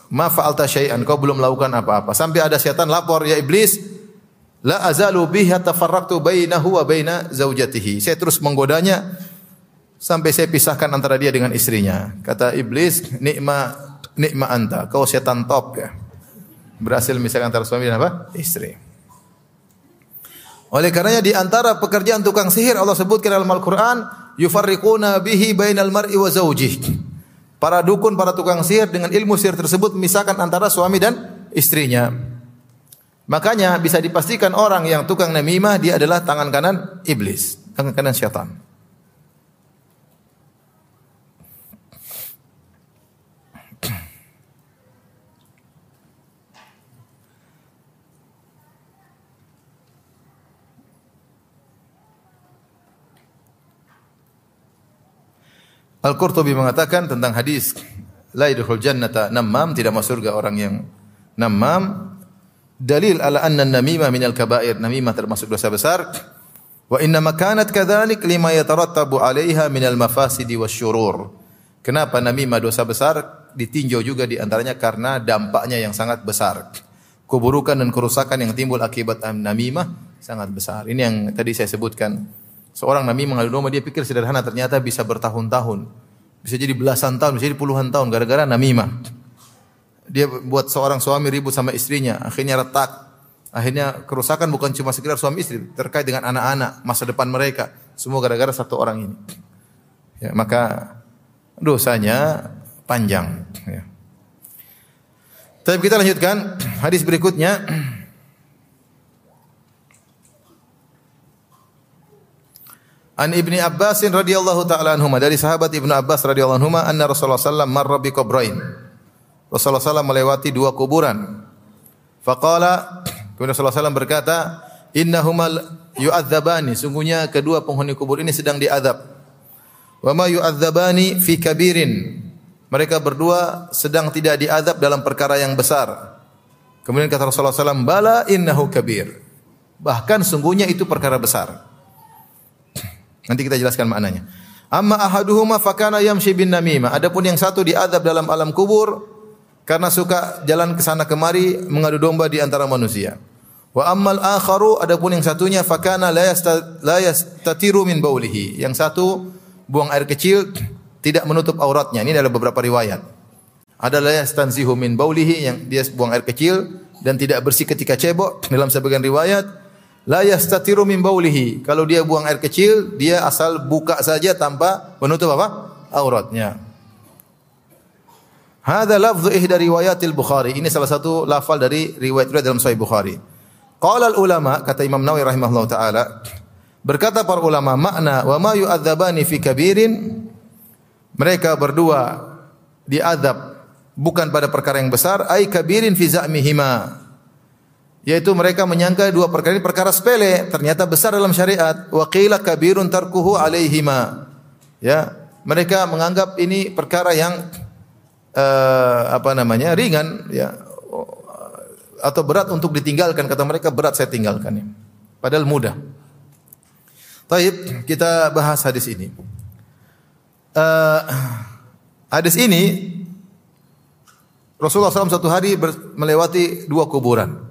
Ma fa'alta syai'an, kau belum melakukan apa-apa. Sampai ada syaitan lapor, ya iblis, La azalu biha tafarraqtu bainahu wa baina zaujatihi. Saya terus menggodanya sampai saya pisahkan antara dia dengan istrinya. Kata iblis, nikma nikma anta. Kau setan top ya. Berhasil misalkan antara suami dan apa? Istri. Oleh karenanya di antara pekerjaan tukang sihir Allah sebutkan dalam Al-Qur'an yufarriquna bihi bainal mar'i wa zawjihi. Para dukun, para tukang sihir dengan ilmu sihir tersebut memisahkan antara suami dan istrinya. Makanya bisa dipastikan orang yang tukang namimah dia adalah tangan kanan iblis, tangan kanan syaitan. Al-Qurtubi mengatakan tentang hadis la yadkhul jannata namam tidak masuk surga orang yang namam dalil ala anna namimah minal kabair. Namimah termasuk dosa besar. Wa inna makanat kadzalik lima yatarattabu 'alaiha minal mafasidi wasyurur. Kenapa namimah dosa besar? Ditinjau juga di antaranya karena dampaknya yang sangat besar. Keburukan dan kerusakan yang timbul akibat namimah sangat besar. Ini yang tadi saya sebutkan. Seorang namimah ngadu domba dia pikir sederhana ternyata bisa bertahun-tahun. Bisa jadi belasan tahun, bisa jadi puluhan tahun gara-gara namimah dia buat seorang suami ribut sama istrinya, akhirnya retak. Akhirnya kerusakan bukan cuma sekedar suami istri, terkait dengan anak-anak, masa depan mereka. Semua gara-gara satu orang ini. Ya, maka dosanya panjang. Ya. Tapi kita lanjutkan hadis berikutnya. An Ibni Abbas radhiyallahu taala anhuma dari sahabat Ibnu Abbas radhiyallahu anhuma anna Rasulullah sallallahu alaihi wasallam marra. Rasulullah SAW melewati dua kuburan. Faqala, kemudian Rasulullah SAW berkata, Innahumal yu'adzabani. Sungguhnya kedua penghuni kubur ini sedang diadab. Wa ma yu'adzabani fi kabirin. Mereka berdua sedang tidak diadab dalam perkara yang besar. Kemudian kata Rasulullah SAW, Bala innahu kabir. Bahkan sungguhnya itu perkara besar. Nanti kita jelaskan maknanya. Amma ahaduhuma fakana yamshi bin namimah. Adapun yang satu diadab dalam alam kubur, karena suka jalan ke sana kemari mengadu domba di antara manusia. Wa ammal akharu adapun yang satunya fakana la yastatiru min baulihi. Yang satu buang air kecil tidak menutup auratnya. Ini adalah beberapa riwayat. Ada la yastanzihu min baulihi yang dia buang air kecil dan tidak bersih ketika cebok dalam sebagian riwayat la yastatiru min baulihi. Kalau dia buang air kecil, dia asal buka saja tanpa menutup apa? auratnya. Hada lafzu ihda riwayatil Bukhari. Ini salah satu lafal dari riwayat-riwayat dalam Sahih Bukhari. Qala ulama kata Imam Nawawi rahimahullah taala berkata para ulama makna wa ma yu'adzabani fi kabirin mereka berdua diadab bukan pada perkara yang besar ai kabirin fi za'mihima yaitu mereka menyangka dua perkara ini perkara sepele ternyata besar dalam syariat wa qila kabirun tarkuhu alaihima ya mereka menganggap ini perkara yang uh, apa namanya ringan ya atau berat untuk ditinggalkan kata mereka berat saya tinggalkan ya. Padahal mudah. Taib kita bahas hadis ini. Uh, hadis ini Rasulullah SAW satu hari melewati dua kuburan.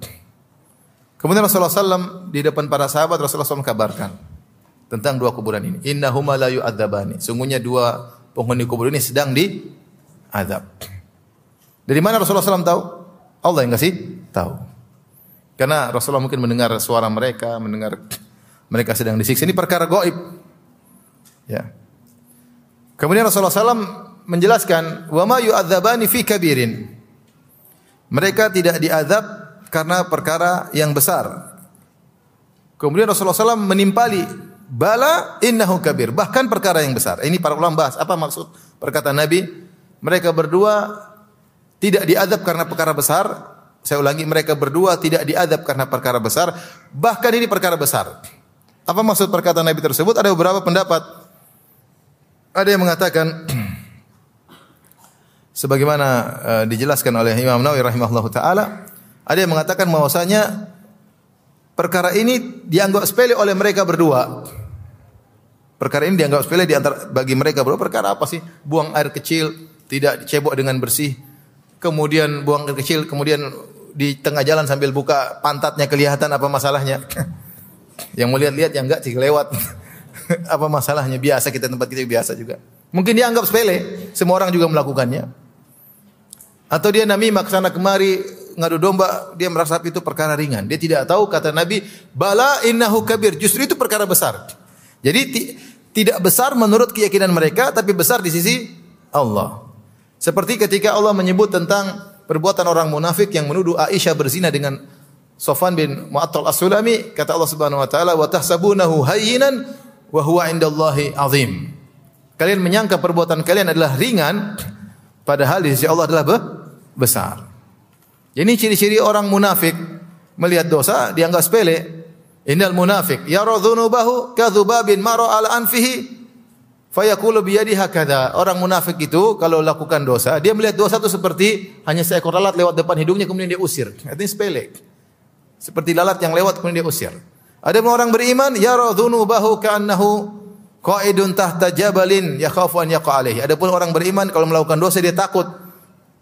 Kemudian Rasulullah SAW di depan para sahabat Rasulullah SAW kabarkan tentang dua kuburan ini. Innahuma la yu'adzabani. Sungguhnya dua penghuni kubur ini sedang di azab. Dari mana Rasulullah SAW tahu? Allah yang kasih tahu. Karena Rasulullah mungkin mendengar suara mereka, mendengar mereka sedang disiksa. Ini perkara goib. Ya. Kemudian Rasulullah SAW menjelaskan, "Wa ma yu'adzabani fi kabirin." Mereka tidak diazab karena perkara yang besar. Kemudian Rasulullah SAW menimpali, "Bala innahu kabir." Bahkan perkara yang besar. Ini para ulama bahas apa maksud perkataan Nabi? Mereka berdua tidak diadab karena perkara besar. Saya ulangi, mereka berdua tidak diadab karena perkara besar, bahkan ini perkara besar. Apa maksud perkataan Nabi tersebut? Ada beberapa pendapat. Ada yang mengatakan sebagaimana uh, dijelaskan oleh Imam Nawawi rahimahullah taala, ada yang mengatakan bahwasanya perkara ini dianggap sepele oleh mereka berdua. Perkara ini dianggap sepele di antara bagi mereka berdua. Perkara apa sih? Buang air kecil, tidak dicebok dengan bersih. Kemudian buang air kecil, kemudian di tengah jalan sambil buka pantatnya kelihatan apa masalahnya? yang mau lihat-lihat yang enggak sih lewat. apa masalahnya? Biasa kita tempat kita biasa juga. Mungkin dia anggap sepele, semua orang juga melakukannya. Atau dia namimah ke sana kemari ngadu domba, dia merasa itu perkara ringan. Dia tidak tahu kata Nabi, "Bala innahu kabir." Justru itu perkara besar. Jadi tidak besar menurut keyakinan mereka, tapi besar di sisi Allah. Seperti ketika Allah menyebut tentang perbuatan orang munafik yang menuduh Aisyah berzina dengan Sofan bin Mu'attal As-Sulami, kata Allah Subhanahu wa taala, "Wa tahsabunahu hayyinan wa huwa indallahi azim." Kalian menyangka perbuatan kalian adalah ringan, padahal di sisi Allah adalah besar. Ini ciri-ciri orang munafik melihat dosa dianggap sepele. Innal munafik yara kadzubabin mara anfihi fayaqulu bi yadihi hakadha. Orang munafik itu kalau lakukan dosa, dia melihat dosa itu seperti hanya seekor lalat lewat depan hidungnya kemudian dia usir. Artinya sepele. Seperti lalat yang lewat kemudian dia usir. Ada orang beriman yara dzunubahu ka'annahu qaidun tahta jabalin yakhafu an yaqa alaihi. Adapun orang beriman kalau melakukan dosa dia takut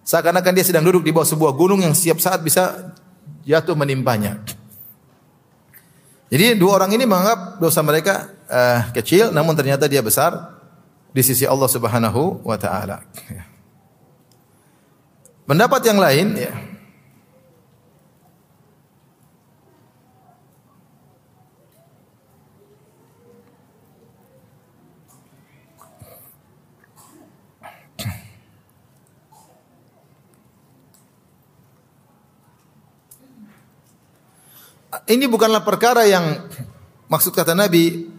Seakan-akan dia sedang duduk di bawah sebuah gunung yang setiap saat bisa jatuh menimpanya. Jadi dua orang ini menganggap dosa mereka uh, kecil, namun ternyata dia besar di sisi Allah Subhanahu wa taala. Pendapat yang lain ya, ini bukanlah perkara yang maksud kata Nabi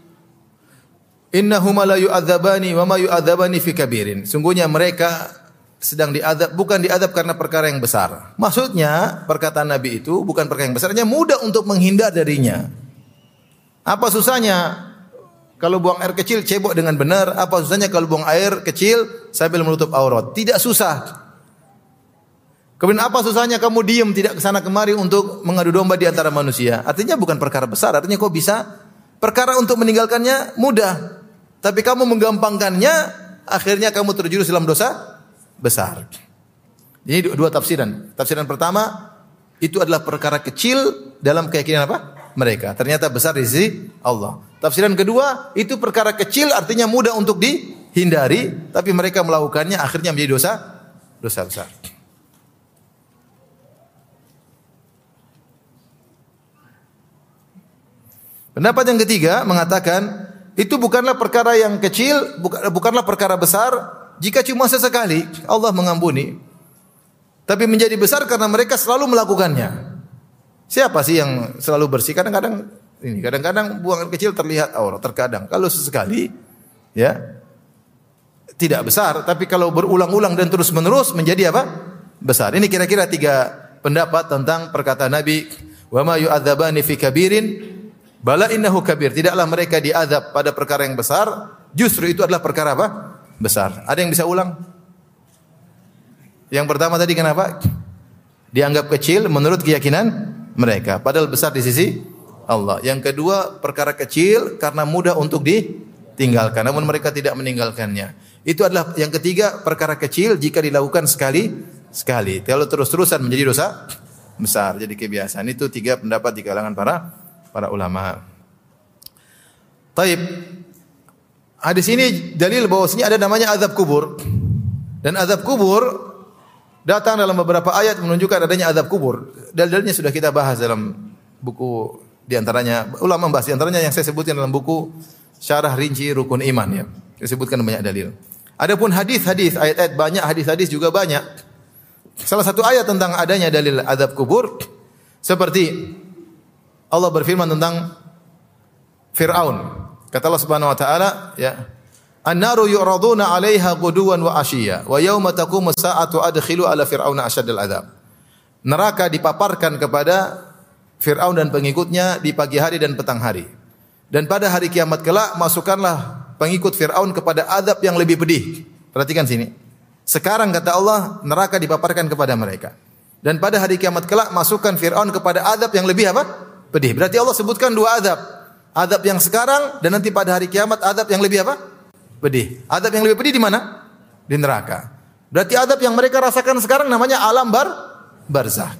innahuma la yu'adzabani wa ma yu'adzabani fi kabirin. Sungguhnya mereka sedang diadab bukan diadab karena perkara yang besar. Maksudnya perkataan Nabi itu bukan perkara yang besarnya mudah untuk menghindar darinya. Apa susahnya kalau buang air kecil cebok dengan benar? Apa susahnya kalau buang air kecil sambil menutup aurat? Tidak susah. Kemudian apa susahnya kamu diam tidak ke sana kemari untuk mengadu domba di antara manusia? Artinya bukan perkara besar, artinya kok bisa perkara untuk meninggalkannya mudah. Tapi kamu menggampangkannya, akhirnya kamu terjerumus dalam dosa besar. Ini dua tafsiran. Tafsiran pertama, itu adalah perkara kecil dalam keyakinan apa? Mereka. Ternyata besar di sisi Allah. Tafsiran kedua, itu perkara kecil artinya mudah untuk dihindari, tapi mereka melakukannya akhirnya menjadi dosa dosa besar. Pendapat yang ketiga mengatakan itu bukanlah perkara yang kecil, bukanlah perkara besar jika cuma sesekali Allah mengampuni. Tapi menjadi besar karena mereka selalu melakukannya. Siapa sih yang selalu bersih? Kadang-kadang ini, kadang-kadang buang air kecil terlihat aurat, terkadang. Kalau sesekali ya tidak besar, tapi kalau berulang-ulang dan terus-menerus menjadi apa? Besar. Ini kira-kira tiga pendapat tentang perkataan Nabi, "Wa ma yu'adzabani fi kabirin" Bala innahu kabir. Tidaklah mereka diadab pada perkara yang besar, justru itu adalah perkara apa? Besar. Ada yang bisa ulang? Yang pertama tadi kenapa? Dianggap kecil menurut keyakinan mereka, padahal besar di sisi Allah. Yang kedua, perkara kecil karena mudah untuk ditinggalkan, namun mereka tidak meninggalkannya. Itu adalah yang ketiga, perkara kecil jika dilakukan sekali sekali. Kalau terus-terusan menjadi dosa besar, jadi kebiasaan. Itu tiga pendapat di kalangan para para ulama. Taib. Hadis ini dalil bahwasanya ada namanya azab kubur. Dan azab kubur datang dalam beberapa ayat menunjukkan adanya azab kubur. Dalilnya sudah kita bahas dalam buku di antaranya ulama membahas di antaranya yang saya sebutkan dalam buku syarah rinci rukun iman ya. Disebutkan banyak dalil. Adapun hadis-hadis, ayat-ayat banyak, hadis-hadis juga banyak. Salah satu ayat tentang adanya dalil adab kubur seperti Allah berfirman tentang Fir'aun. Kata Allah Subhanahu wa taala, ya. An-naru yu'raduna 'alaiha ghuduwan wa ashiya wa yauma taqumu as-sa'atu adkhilu ala fir'auna asyaddal adzab. Neraka dipaparkan kepada Fir'aun dan pengikutnya di pagi hari dan petang hari. Dan pada hari kiamat kelak masukkanlah pengikut Fir'aun kepada adab yang lebih pedih. Perhatikan sini. Sekarang kata Allah, neraka dipaparkan kepada mereka. Dan pada hari kiamat kelak masukkan Fir'aun kepada adab yang lebih apa? Pedih. Berarti Allah sebutkan dua adab. Adab yang sekarang dan nanti pada hari kiamat adab yang lebih apa? Pedih. Adab yang lebih pedih di mana? Di neraka. Berarti adab yang mereka rasakan sekarang namanya alam bar barzakh.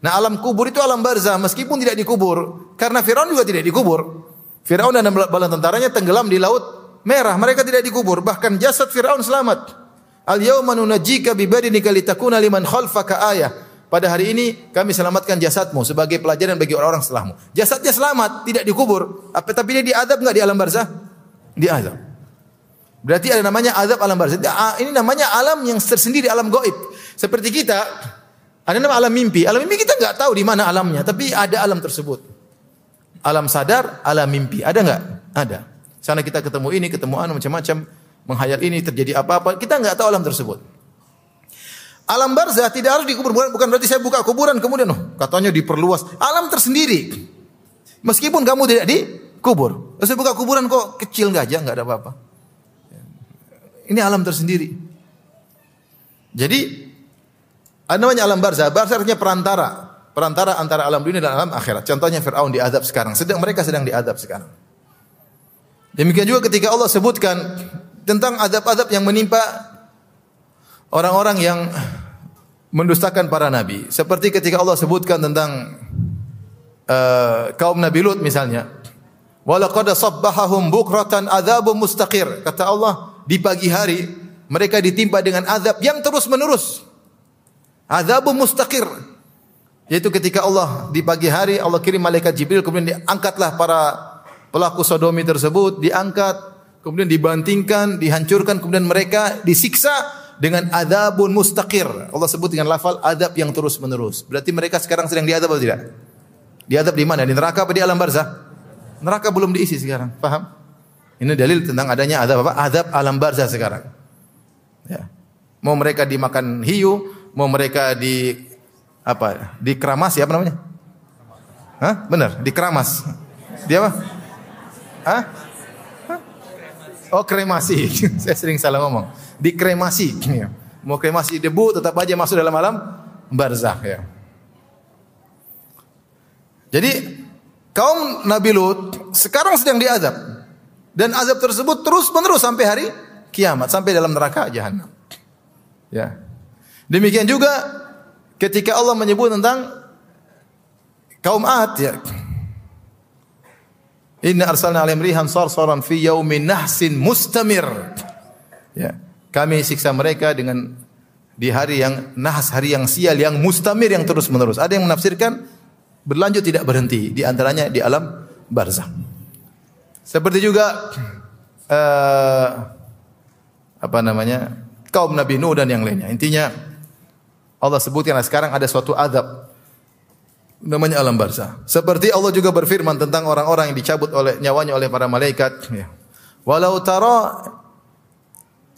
Nah alam kubur itu alam barzah meskipun tidak dikubur. Karena Firaun juga tidak dikubur. Firaun dan bala tentaranya tenggelam di laut merah. Mereka tidak dikubur. Bahkan jasad Firaun selamat. Al yauma nunajjika bi badinika litakuna liman khalfaka ayah. Pada hari ini kami selamatkan jasadmu sebagai pelajaran bagi orang-orang setelahmu. Jasadnya selamat, tidak dikubur. Apa tapi dia diadab enggak di alam barzah? Diadab. Berarti ada namanya azab alam barzah. Ini namanya alam yang tersendiri, alam goib. Seperti kita, ada nama alam mimpi. Alam mimpi kita nggak tahu di mana alamnya, tapi ada alam tersebut. Alam sadar, alam mimpi. Ada nggak? Ada. Sana kita ketemu ini, ketemu anu macam-macam, menghayal ini terjadi apa-apa. Kita nggak tahu alam tersebut. Alam barzah tidak harus dikubur. Bukan berarti saya buka kuburan kemudian oh, katanya diperluas. Alam tersendiri. Meskipun kamu tidak dikubur. Saya buka kuburan kok kecil nggak aja, nggak ada apa-apa. Ini alam tersendiri. Jadi ada namanya alam barzah. Barzah artinya perantara. Perantara antara alam dunia dan alam akhirat. Contohnya Fir'aun diadab sekarang. Sedang mereka sedang diadab sekarang. Demikian juga ketika Allah sebutkan tentang adab-adab yang menimpa orang-orang yang mendustakan para nabi. Seperti ketika Allah sebutkan tentang uh, kaum Nabi Lut misalnya. Walaqad sabbahahum bukratan adzabun mustaqir. Kata Allah, di pagi hari mereka ditimpa dengan azab yang terus-menerus. Azabun mustaqir. Yaitu ketika Allah di pagi hari Allah kirim malaikat Jibril kemudian diangkatlah para pelaku sodomi tersebut diangkat kemudian dibantingkan dihancurkan kemudian mereka disiksa dengan adabun mustaqir. Allah sebut dengan lafal adab yang terus menerus. Berarti mereka sekarang sedang diadab atau tidak? Diadab di mana? Di neraka apa di alam barzah? Neraka belum diisi sekarang. Paham? Ini dalil tentang adanya adab apa? Adab alam barzah sekarang. Ya. Mau mereka dimakan hiu, mau mereka di apa? Di keramas ya apa namanya? Hah? Benar, di keramas. Dia apa? Hah? Oh kremasi. Saya sering salah ngomong. Di kremasi. Ya. Mau kremasi debu tetap aja masuk dalam alam barzah ya. Jadi kaum Nabi Lut sekarang sedang diazab. Dan azab tersebut terus menerus sampai hari kiamat, sampai dalam neraka jahanam. Ya. Demikian juga ketika Allah menyebut tentang kaum Ad ya. Inna arsalna alaihim rihan sarsaran fi yaumin nahsin mustamir. Ya. Kami siksa mereka dengan di hari yang nahas, hari yang sial, yang mustamir, yang terus-menerus. Ada yang menafsirkan berlanjut tidak berhenti. Di antaranya di alam barzah. Seperti juga uh, apa namanya kaum Nabi Nuh dan yang lainnya. Intinya Allah sebutkan sekarang ada suatu adab namanya alam barzah. Seperti Allah juga berfirman tentang orang-orang yang dicabut oleh nyawanya oleh para malaikat. Ya. Walau tara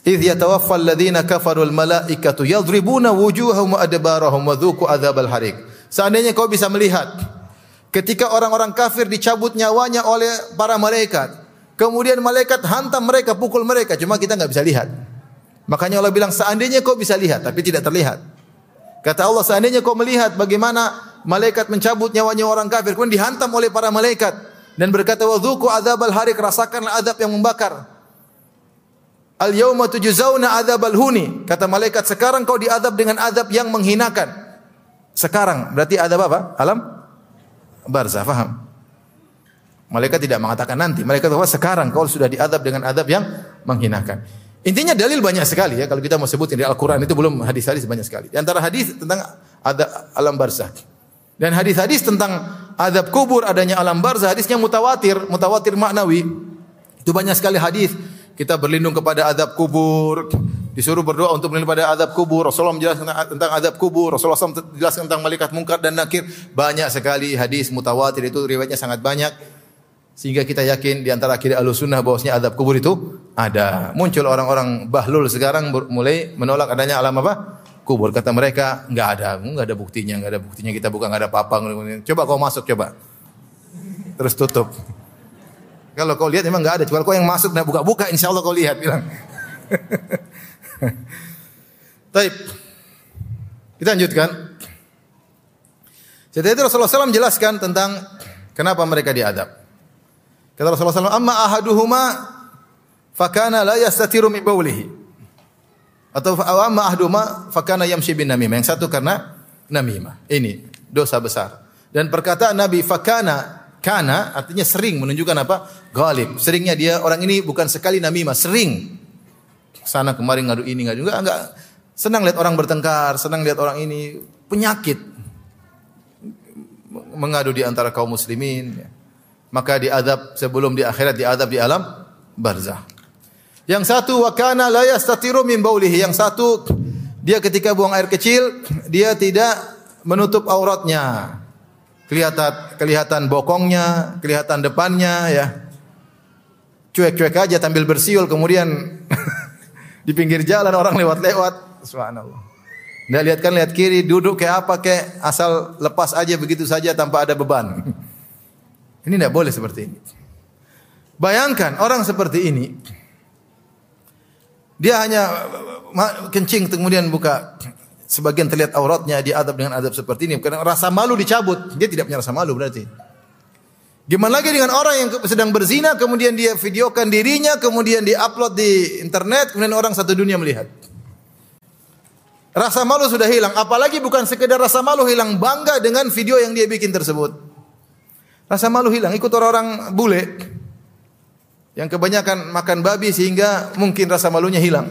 idh yatawaffa alladhina kafaru al-malaikatu yadribuna wujuhahum adbarahum wa adzabal harik. Seandainya kau bisa melihat ketika orang-orang kafir dicabut nyawanya oleh para malaikat, kemudian malaikat hantam mereka, pukul mereka, cuma kita nggak bisa lihat. Makanya Allah bilang seandainya kau bisa lihat tapi tidak terlihat. Kata Allah, seandainya kau melihat bagaimana malaikat mencabut nyawanya orang kafir, kemudian dihantam oleh para malaikat dan berkata, "Wadzuku adzabal harik, rasakanlah azab yang membakar." Al yauma tujzauna adzabal huni. Kata malaikat, sekarang kau diadab dengan azab yang menghinakan. Sekarang berarti adab apa? Alam barzah, faham? Malaikat tidak mengatakan nanti. Malaikat kata sekarang kau sudah diadab dengan adab yang menghinakan. Intinya dalil banyak sekali ya kalau kita mau sebutin di Al-Qur'an itu belum hadis-hadis banyak sekali. Di antara hadis tentang ada alam barzah. Dan hadis-hadis tentang adab kubur adanya alam barzah hadisnya mutawatir, mutawatir maknawi. Itu banyak sekali hadis kita berlindung kepada azab kubur, disuruh berdoa untuk berlindung pada azab kubur. Rasulullah menjelaskan tentang azab kubur, Rasulullah SAW menjelaskan tentang malaikat mungkar dan nakir. Banyak sekali hadis mutawatir itu riwayatnya sangat banyak. Sehingga kita yakin di antara akidah Ahlussunnah bahwasanya azab kubur itu ada. Muncul orang-orang bahlul sekarang mulai menolak adanya alam apa? Kubur. Kata mereka, enggak ada, enggak ada buktinya, enggak ada buktinya kita bukan enggak ada apa-apa. Coba kau masuk coba. Terus tutup. Kalau kau lihat memang enggak ada. Cuma kau yang masuk dan buka-buka, insya Allah kau lihat bilang. Taib. Kita lanjutkan. Setelah itu Rasulullah SAW menjelaskan tentang kenapa mereka diadab. Kata Rasulullah SAW, amma ahaduhuma fakana la yastatiru min baulihi. Atau amma ahaduhuma fakana yamshi bin namimah. Yang satu karena namimah. Ini dosa besar. Dan perkataan Nabi fakana Kana artinya sering menunjukkan apa? Galib. Seringnya dia orang ini bukan sekali namimah, sering. Sana kemarin ngadu ini ngadu enggak enggak senang lihat orang bertengkar, senang lihat orang ini penyakit mengadu di antara kaum muslimin. Maka diadab sebelum di akhirat diadab di alam barzah. Yang satu wakana la yastatiru min baulihi. Yang satu dia ketika buang air kecil dia tidak menutup auratnya. Kelihatan kelihatan bokongnya, kelihatan depannya ya. Cuek-cuek aja tampil bersiul kemudian di pinggir jalan orang lewat-lewat. Subhanallah. Nggak lihat kan lihat kiri, duduk kayak apa kayak asal lepas aja begitu saja tanpa ada beban. Ini tidak boleh seperti ini. Bayangkan orang seperti ini, dia hanya kencing kemudian buka sebagian terlihat auratnya dia adab dengan adab seperti ini. Karena rasa malu dicabut. Dia tidak punya rasa malu berarti. Gimana lagi dengan orang yang sedang berzina kemudian dia videokan dirinya kemudian diupload di internet kemudian orang satu dunia melihat. Rasa malu sudah hilang. Apalagi bukan sekedar rasa malu hilang bangga dengan video yang dia bikin tersebut. Rasa malu hilang. Ikut orang-orang bule yang kebanyakan makan babi sehingga mungkin rasa malunya hilang.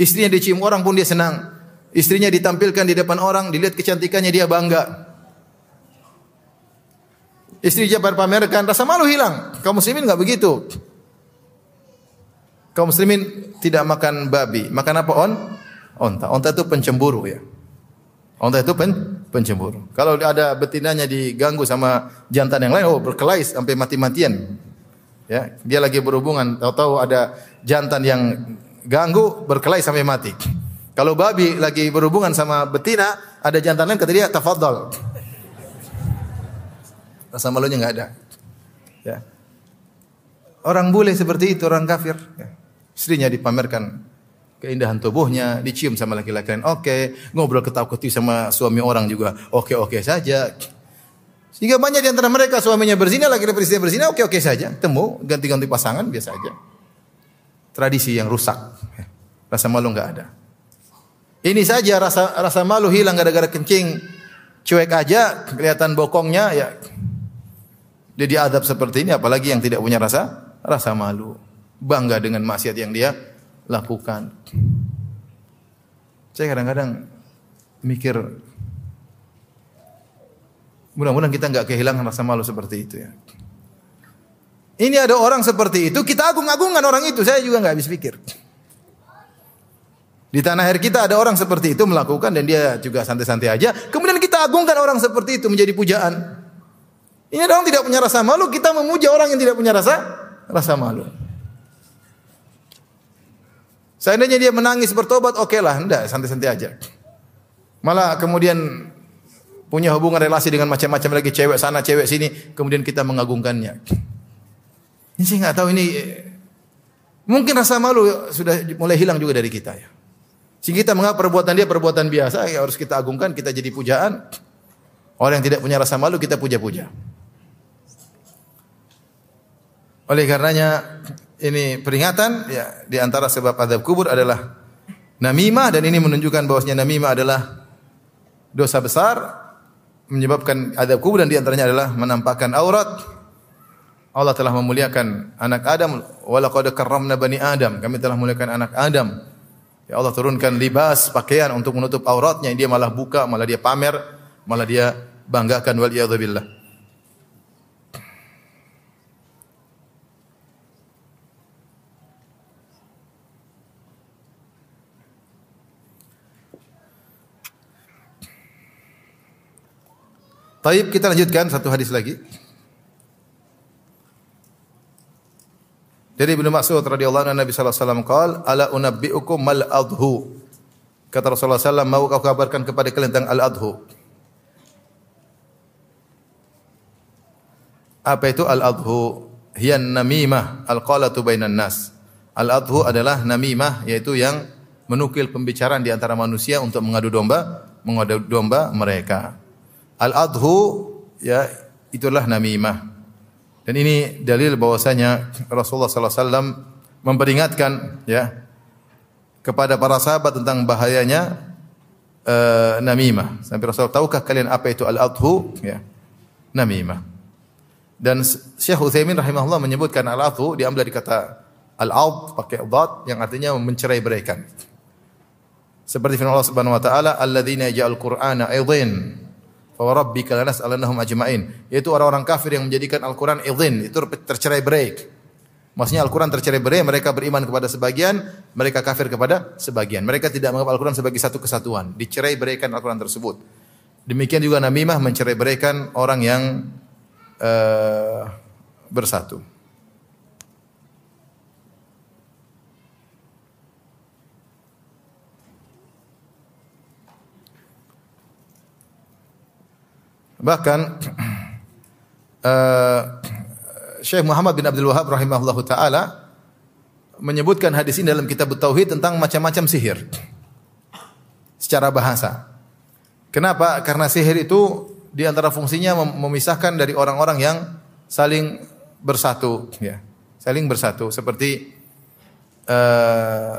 Istrinya dicium orang pun dia senang Istrinya ditampilkan di depan orang, dilihat kecantikannya dia bangga. Istri dia pamerkan, rasa malu hilang. Kaum muslimin enggak begitu. Kaum muslimin tidak makan babi, makan apa on? Onta. Onta itu pencemburu ya. Onta itu pen, pencemburu. Kalau ada betinanya diganggu sama jantan yang lain, oh berkelahi sampai mati-matian. Ya, dia lagi berhubungan, tahu-tahu ada jantan yang ganggu berkelahi sampai mati. Kalau babi lagi berhubungan sama betina, ada jantan lain kata dia tafadhol. Rasa malunya enggak ada. Ya. Orang bule seperti itu, orang kafir. Ya. Istrinya dipamerkan keindahan tubuhnya, dicium sama laki-laki lain. Oke, okay. ngobrol ketawa-ketiwi sama suami orang juga. Oke-oke okay, saja. Sehingga banyak di antara mereka suaminya berzina, laki-laki istrinya berzina, oke-oke saja. Temu, ganti-ganti pasangan, biasa aja. Tradisi yang rusak. Ya. Rasa malu enggak ada. Ini saja rasa rasa malu hilang gara-gara kencing. Cuek aja, kelihatan bokongnya ya. Dia diadab seperti ini apalagi yang tidak punya rasa rasa malu. Bangga dengan maksiat yang dia lakukan. Saya kadang-kadang mikir mudah-mudahan kita nggak kehilangan rasa malu seperti itu ya. Ini ada orang seperti itu, kita agung-agungkan orang itu. Saya juga nggak habis pikir. Di tanah air kita ada orang seperti itu melakukan dan dia juga santai-santai aja. Kemudian kita agungkan orang seperti itu menjadi pujaan. Ini orang tidak punya rasa malu, kita memuja orang yang tidak punya rasa rasa malu. Seandainya dia menangis bertobat, oke okay lah, enggak, santai-santai aja. Malah kemudian punya hubungan relasi dengan macam-macam lagi cewek sana, cewek sini, kemudian kita mengagungkannya. Ini saya nggak tahu ini mungkin rasa malu sudah mulai hilang juga dari kita ya. Sehingga kita menganggap perbuatan dia perbuatan biasa, ya harus kita agungkan, kita jadi pujaan. Orang yang tidak punya rasa malu kita puja-puja. Oleh karenanya ini peringatan ya di antara sebab adab kubur adalah namimah dan ini menunjukkan bahwasanya namimah adalah dosa besar menyebabkan adab kubur dan di antaranya adalah menampakkan aurat. Allah telah memuliakan anak Adam, walaqad karramna bani Adam. Kami telah memuliakan anak Adam. Ya Allah turunkan libas, pakaian untuk menutup auratnya, dia malah buka, malah dia pamer, malah dia banggakan wal billah. Taib kita lanjutkan satu hadis lagi. Dari Ibnu Mas'ud radhiyallahu anhu Nabi sallallahu alaihi wasallam qaal ala unabbiukum mal adhu. Kata Rasulullah sallallahu mau kau kabarkan kepada kalian tentang al adhu. Apa itu al adhu? Hiya namimah al qalatu bainan nas. Al adhu adalah namimah yaitu yang menukil pembicaraan di antara manusia untuk mengadu domba, mengadu domba mereka. Al-adhu ya itulah namimah. Dan ini dalil bahwasanya Rasulullah wasallam memperingatkan ya kepada para sahabat tentang bahayanya uh, namimah. Sampai Rasul tahukah kalian apa itu al-adhu? Ya. Namimah. Dan Syekh Utsaimin rahimahullah menyebutkan al-adhu diambil dari kata al-ad pakai dhat yang artinya mencerai-beraikan. Seperti firman Allah Subhanahu wa taala, "Alladzina ja'al Qur'ana aidhin Fa rabbika lanas'alannahum ajma'in. Yaitu orang-orang kafir yang menjadikan Al-Qur'an idhin, itu tercerai berai. Maksudnya Al-Quran tercerai berai, mereka beriman kepada sebagian, mereka kafir kepada sebagian. Mereka tidak menganggap Al-Quran sebagai satu kesatuan. Dicerai beraikan Al-Quran tersebut. Demikian juga namimah mencerai beraikan orang yang uh, bersatu. Bahkan uh, Syekh Muhammad bin Abdul Wahab rahimahullahu taala menyebutkan hadis ini dalam kitab Tauhid tentang macam-macam sihir secara bahasa. Kenapa? Karena sihir itu di antara fungsinya memisahkan dari orang-orang yang saling bersatu, ya, saling bersatu. Seperti uh,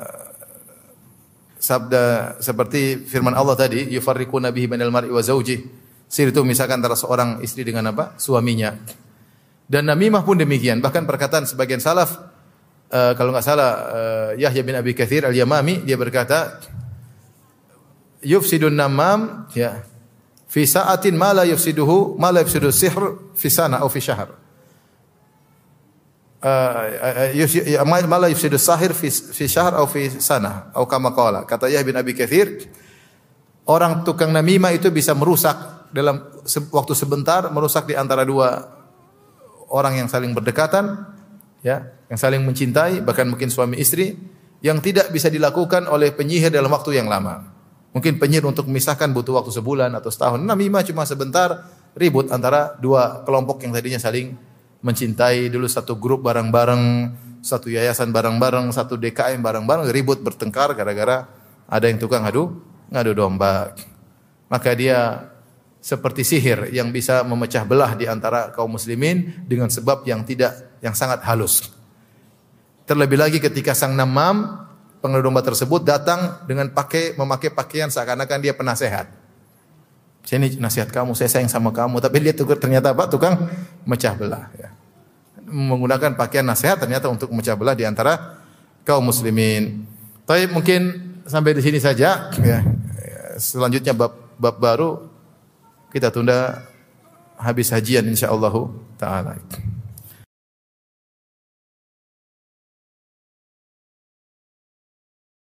sabda seperti firman Allah tadi, yufarriqu nabihi bainal mar'i wa zawjihi Sihir itu misalkan antara seorang istri dengan apa? Suaminya. Dan namimah pun demikian. Bahkan perkataan sebagian salaf, uh, kalau nggak salah uh, Yahya bin Abi Kathir al-Yamami dia berkata, yufsidun namam ya fi sa'atin ma la yufsiduhu ma la yufsidu sihr fi sana atau fi syahr. Uh, ma sahir fi, fi syahr atau fi sana atau kama. Kata Yahya bin Abi Kathir, orang tukang namimah itu bisa merusak dalam waktu sebentar merusak di antara dua orang yang saling berdekatan, ya, yang saling mencintai, bahkan mungkin suami istri, yang tidak bisa dilakukan oleh penyihir dalam waktu yang lama. Mungkin penyihir untuk memisahkan butuh waktu sebulan atau setahun. Namimah cuma sebentar ribut antara dua kelompok yang tadinya saling mencintai dulu satu grup bareng-bareng, satu yayasan bareng-bareng, satu DKM bareng-bareng ribut bertengkar gara-gara ada yang tukang ngadu ngadu domba. Maka dia seperti sihir yang bisa memecah belah di antara kaum muslimin dengan sebab yang tidak yang sangat halus. Terlebih lagi ketika sang namam pengelola domba tersebut datang dengan pakai memakai pakaian seakan-akan dia penasehat. Saya ini nasihat kamu, saya sayang sama kamu, tapi dia tukar ternyata apa? Tukang mecah belah. Ya. Menggunakan pakaian nasihat ternyata untuk memecah belah di antara kaum muslimin. Tapi mungkin sampai di sini saja. Ya. Selanjutnya bab, bab baru kita tunda habis hajian insyaallah taala.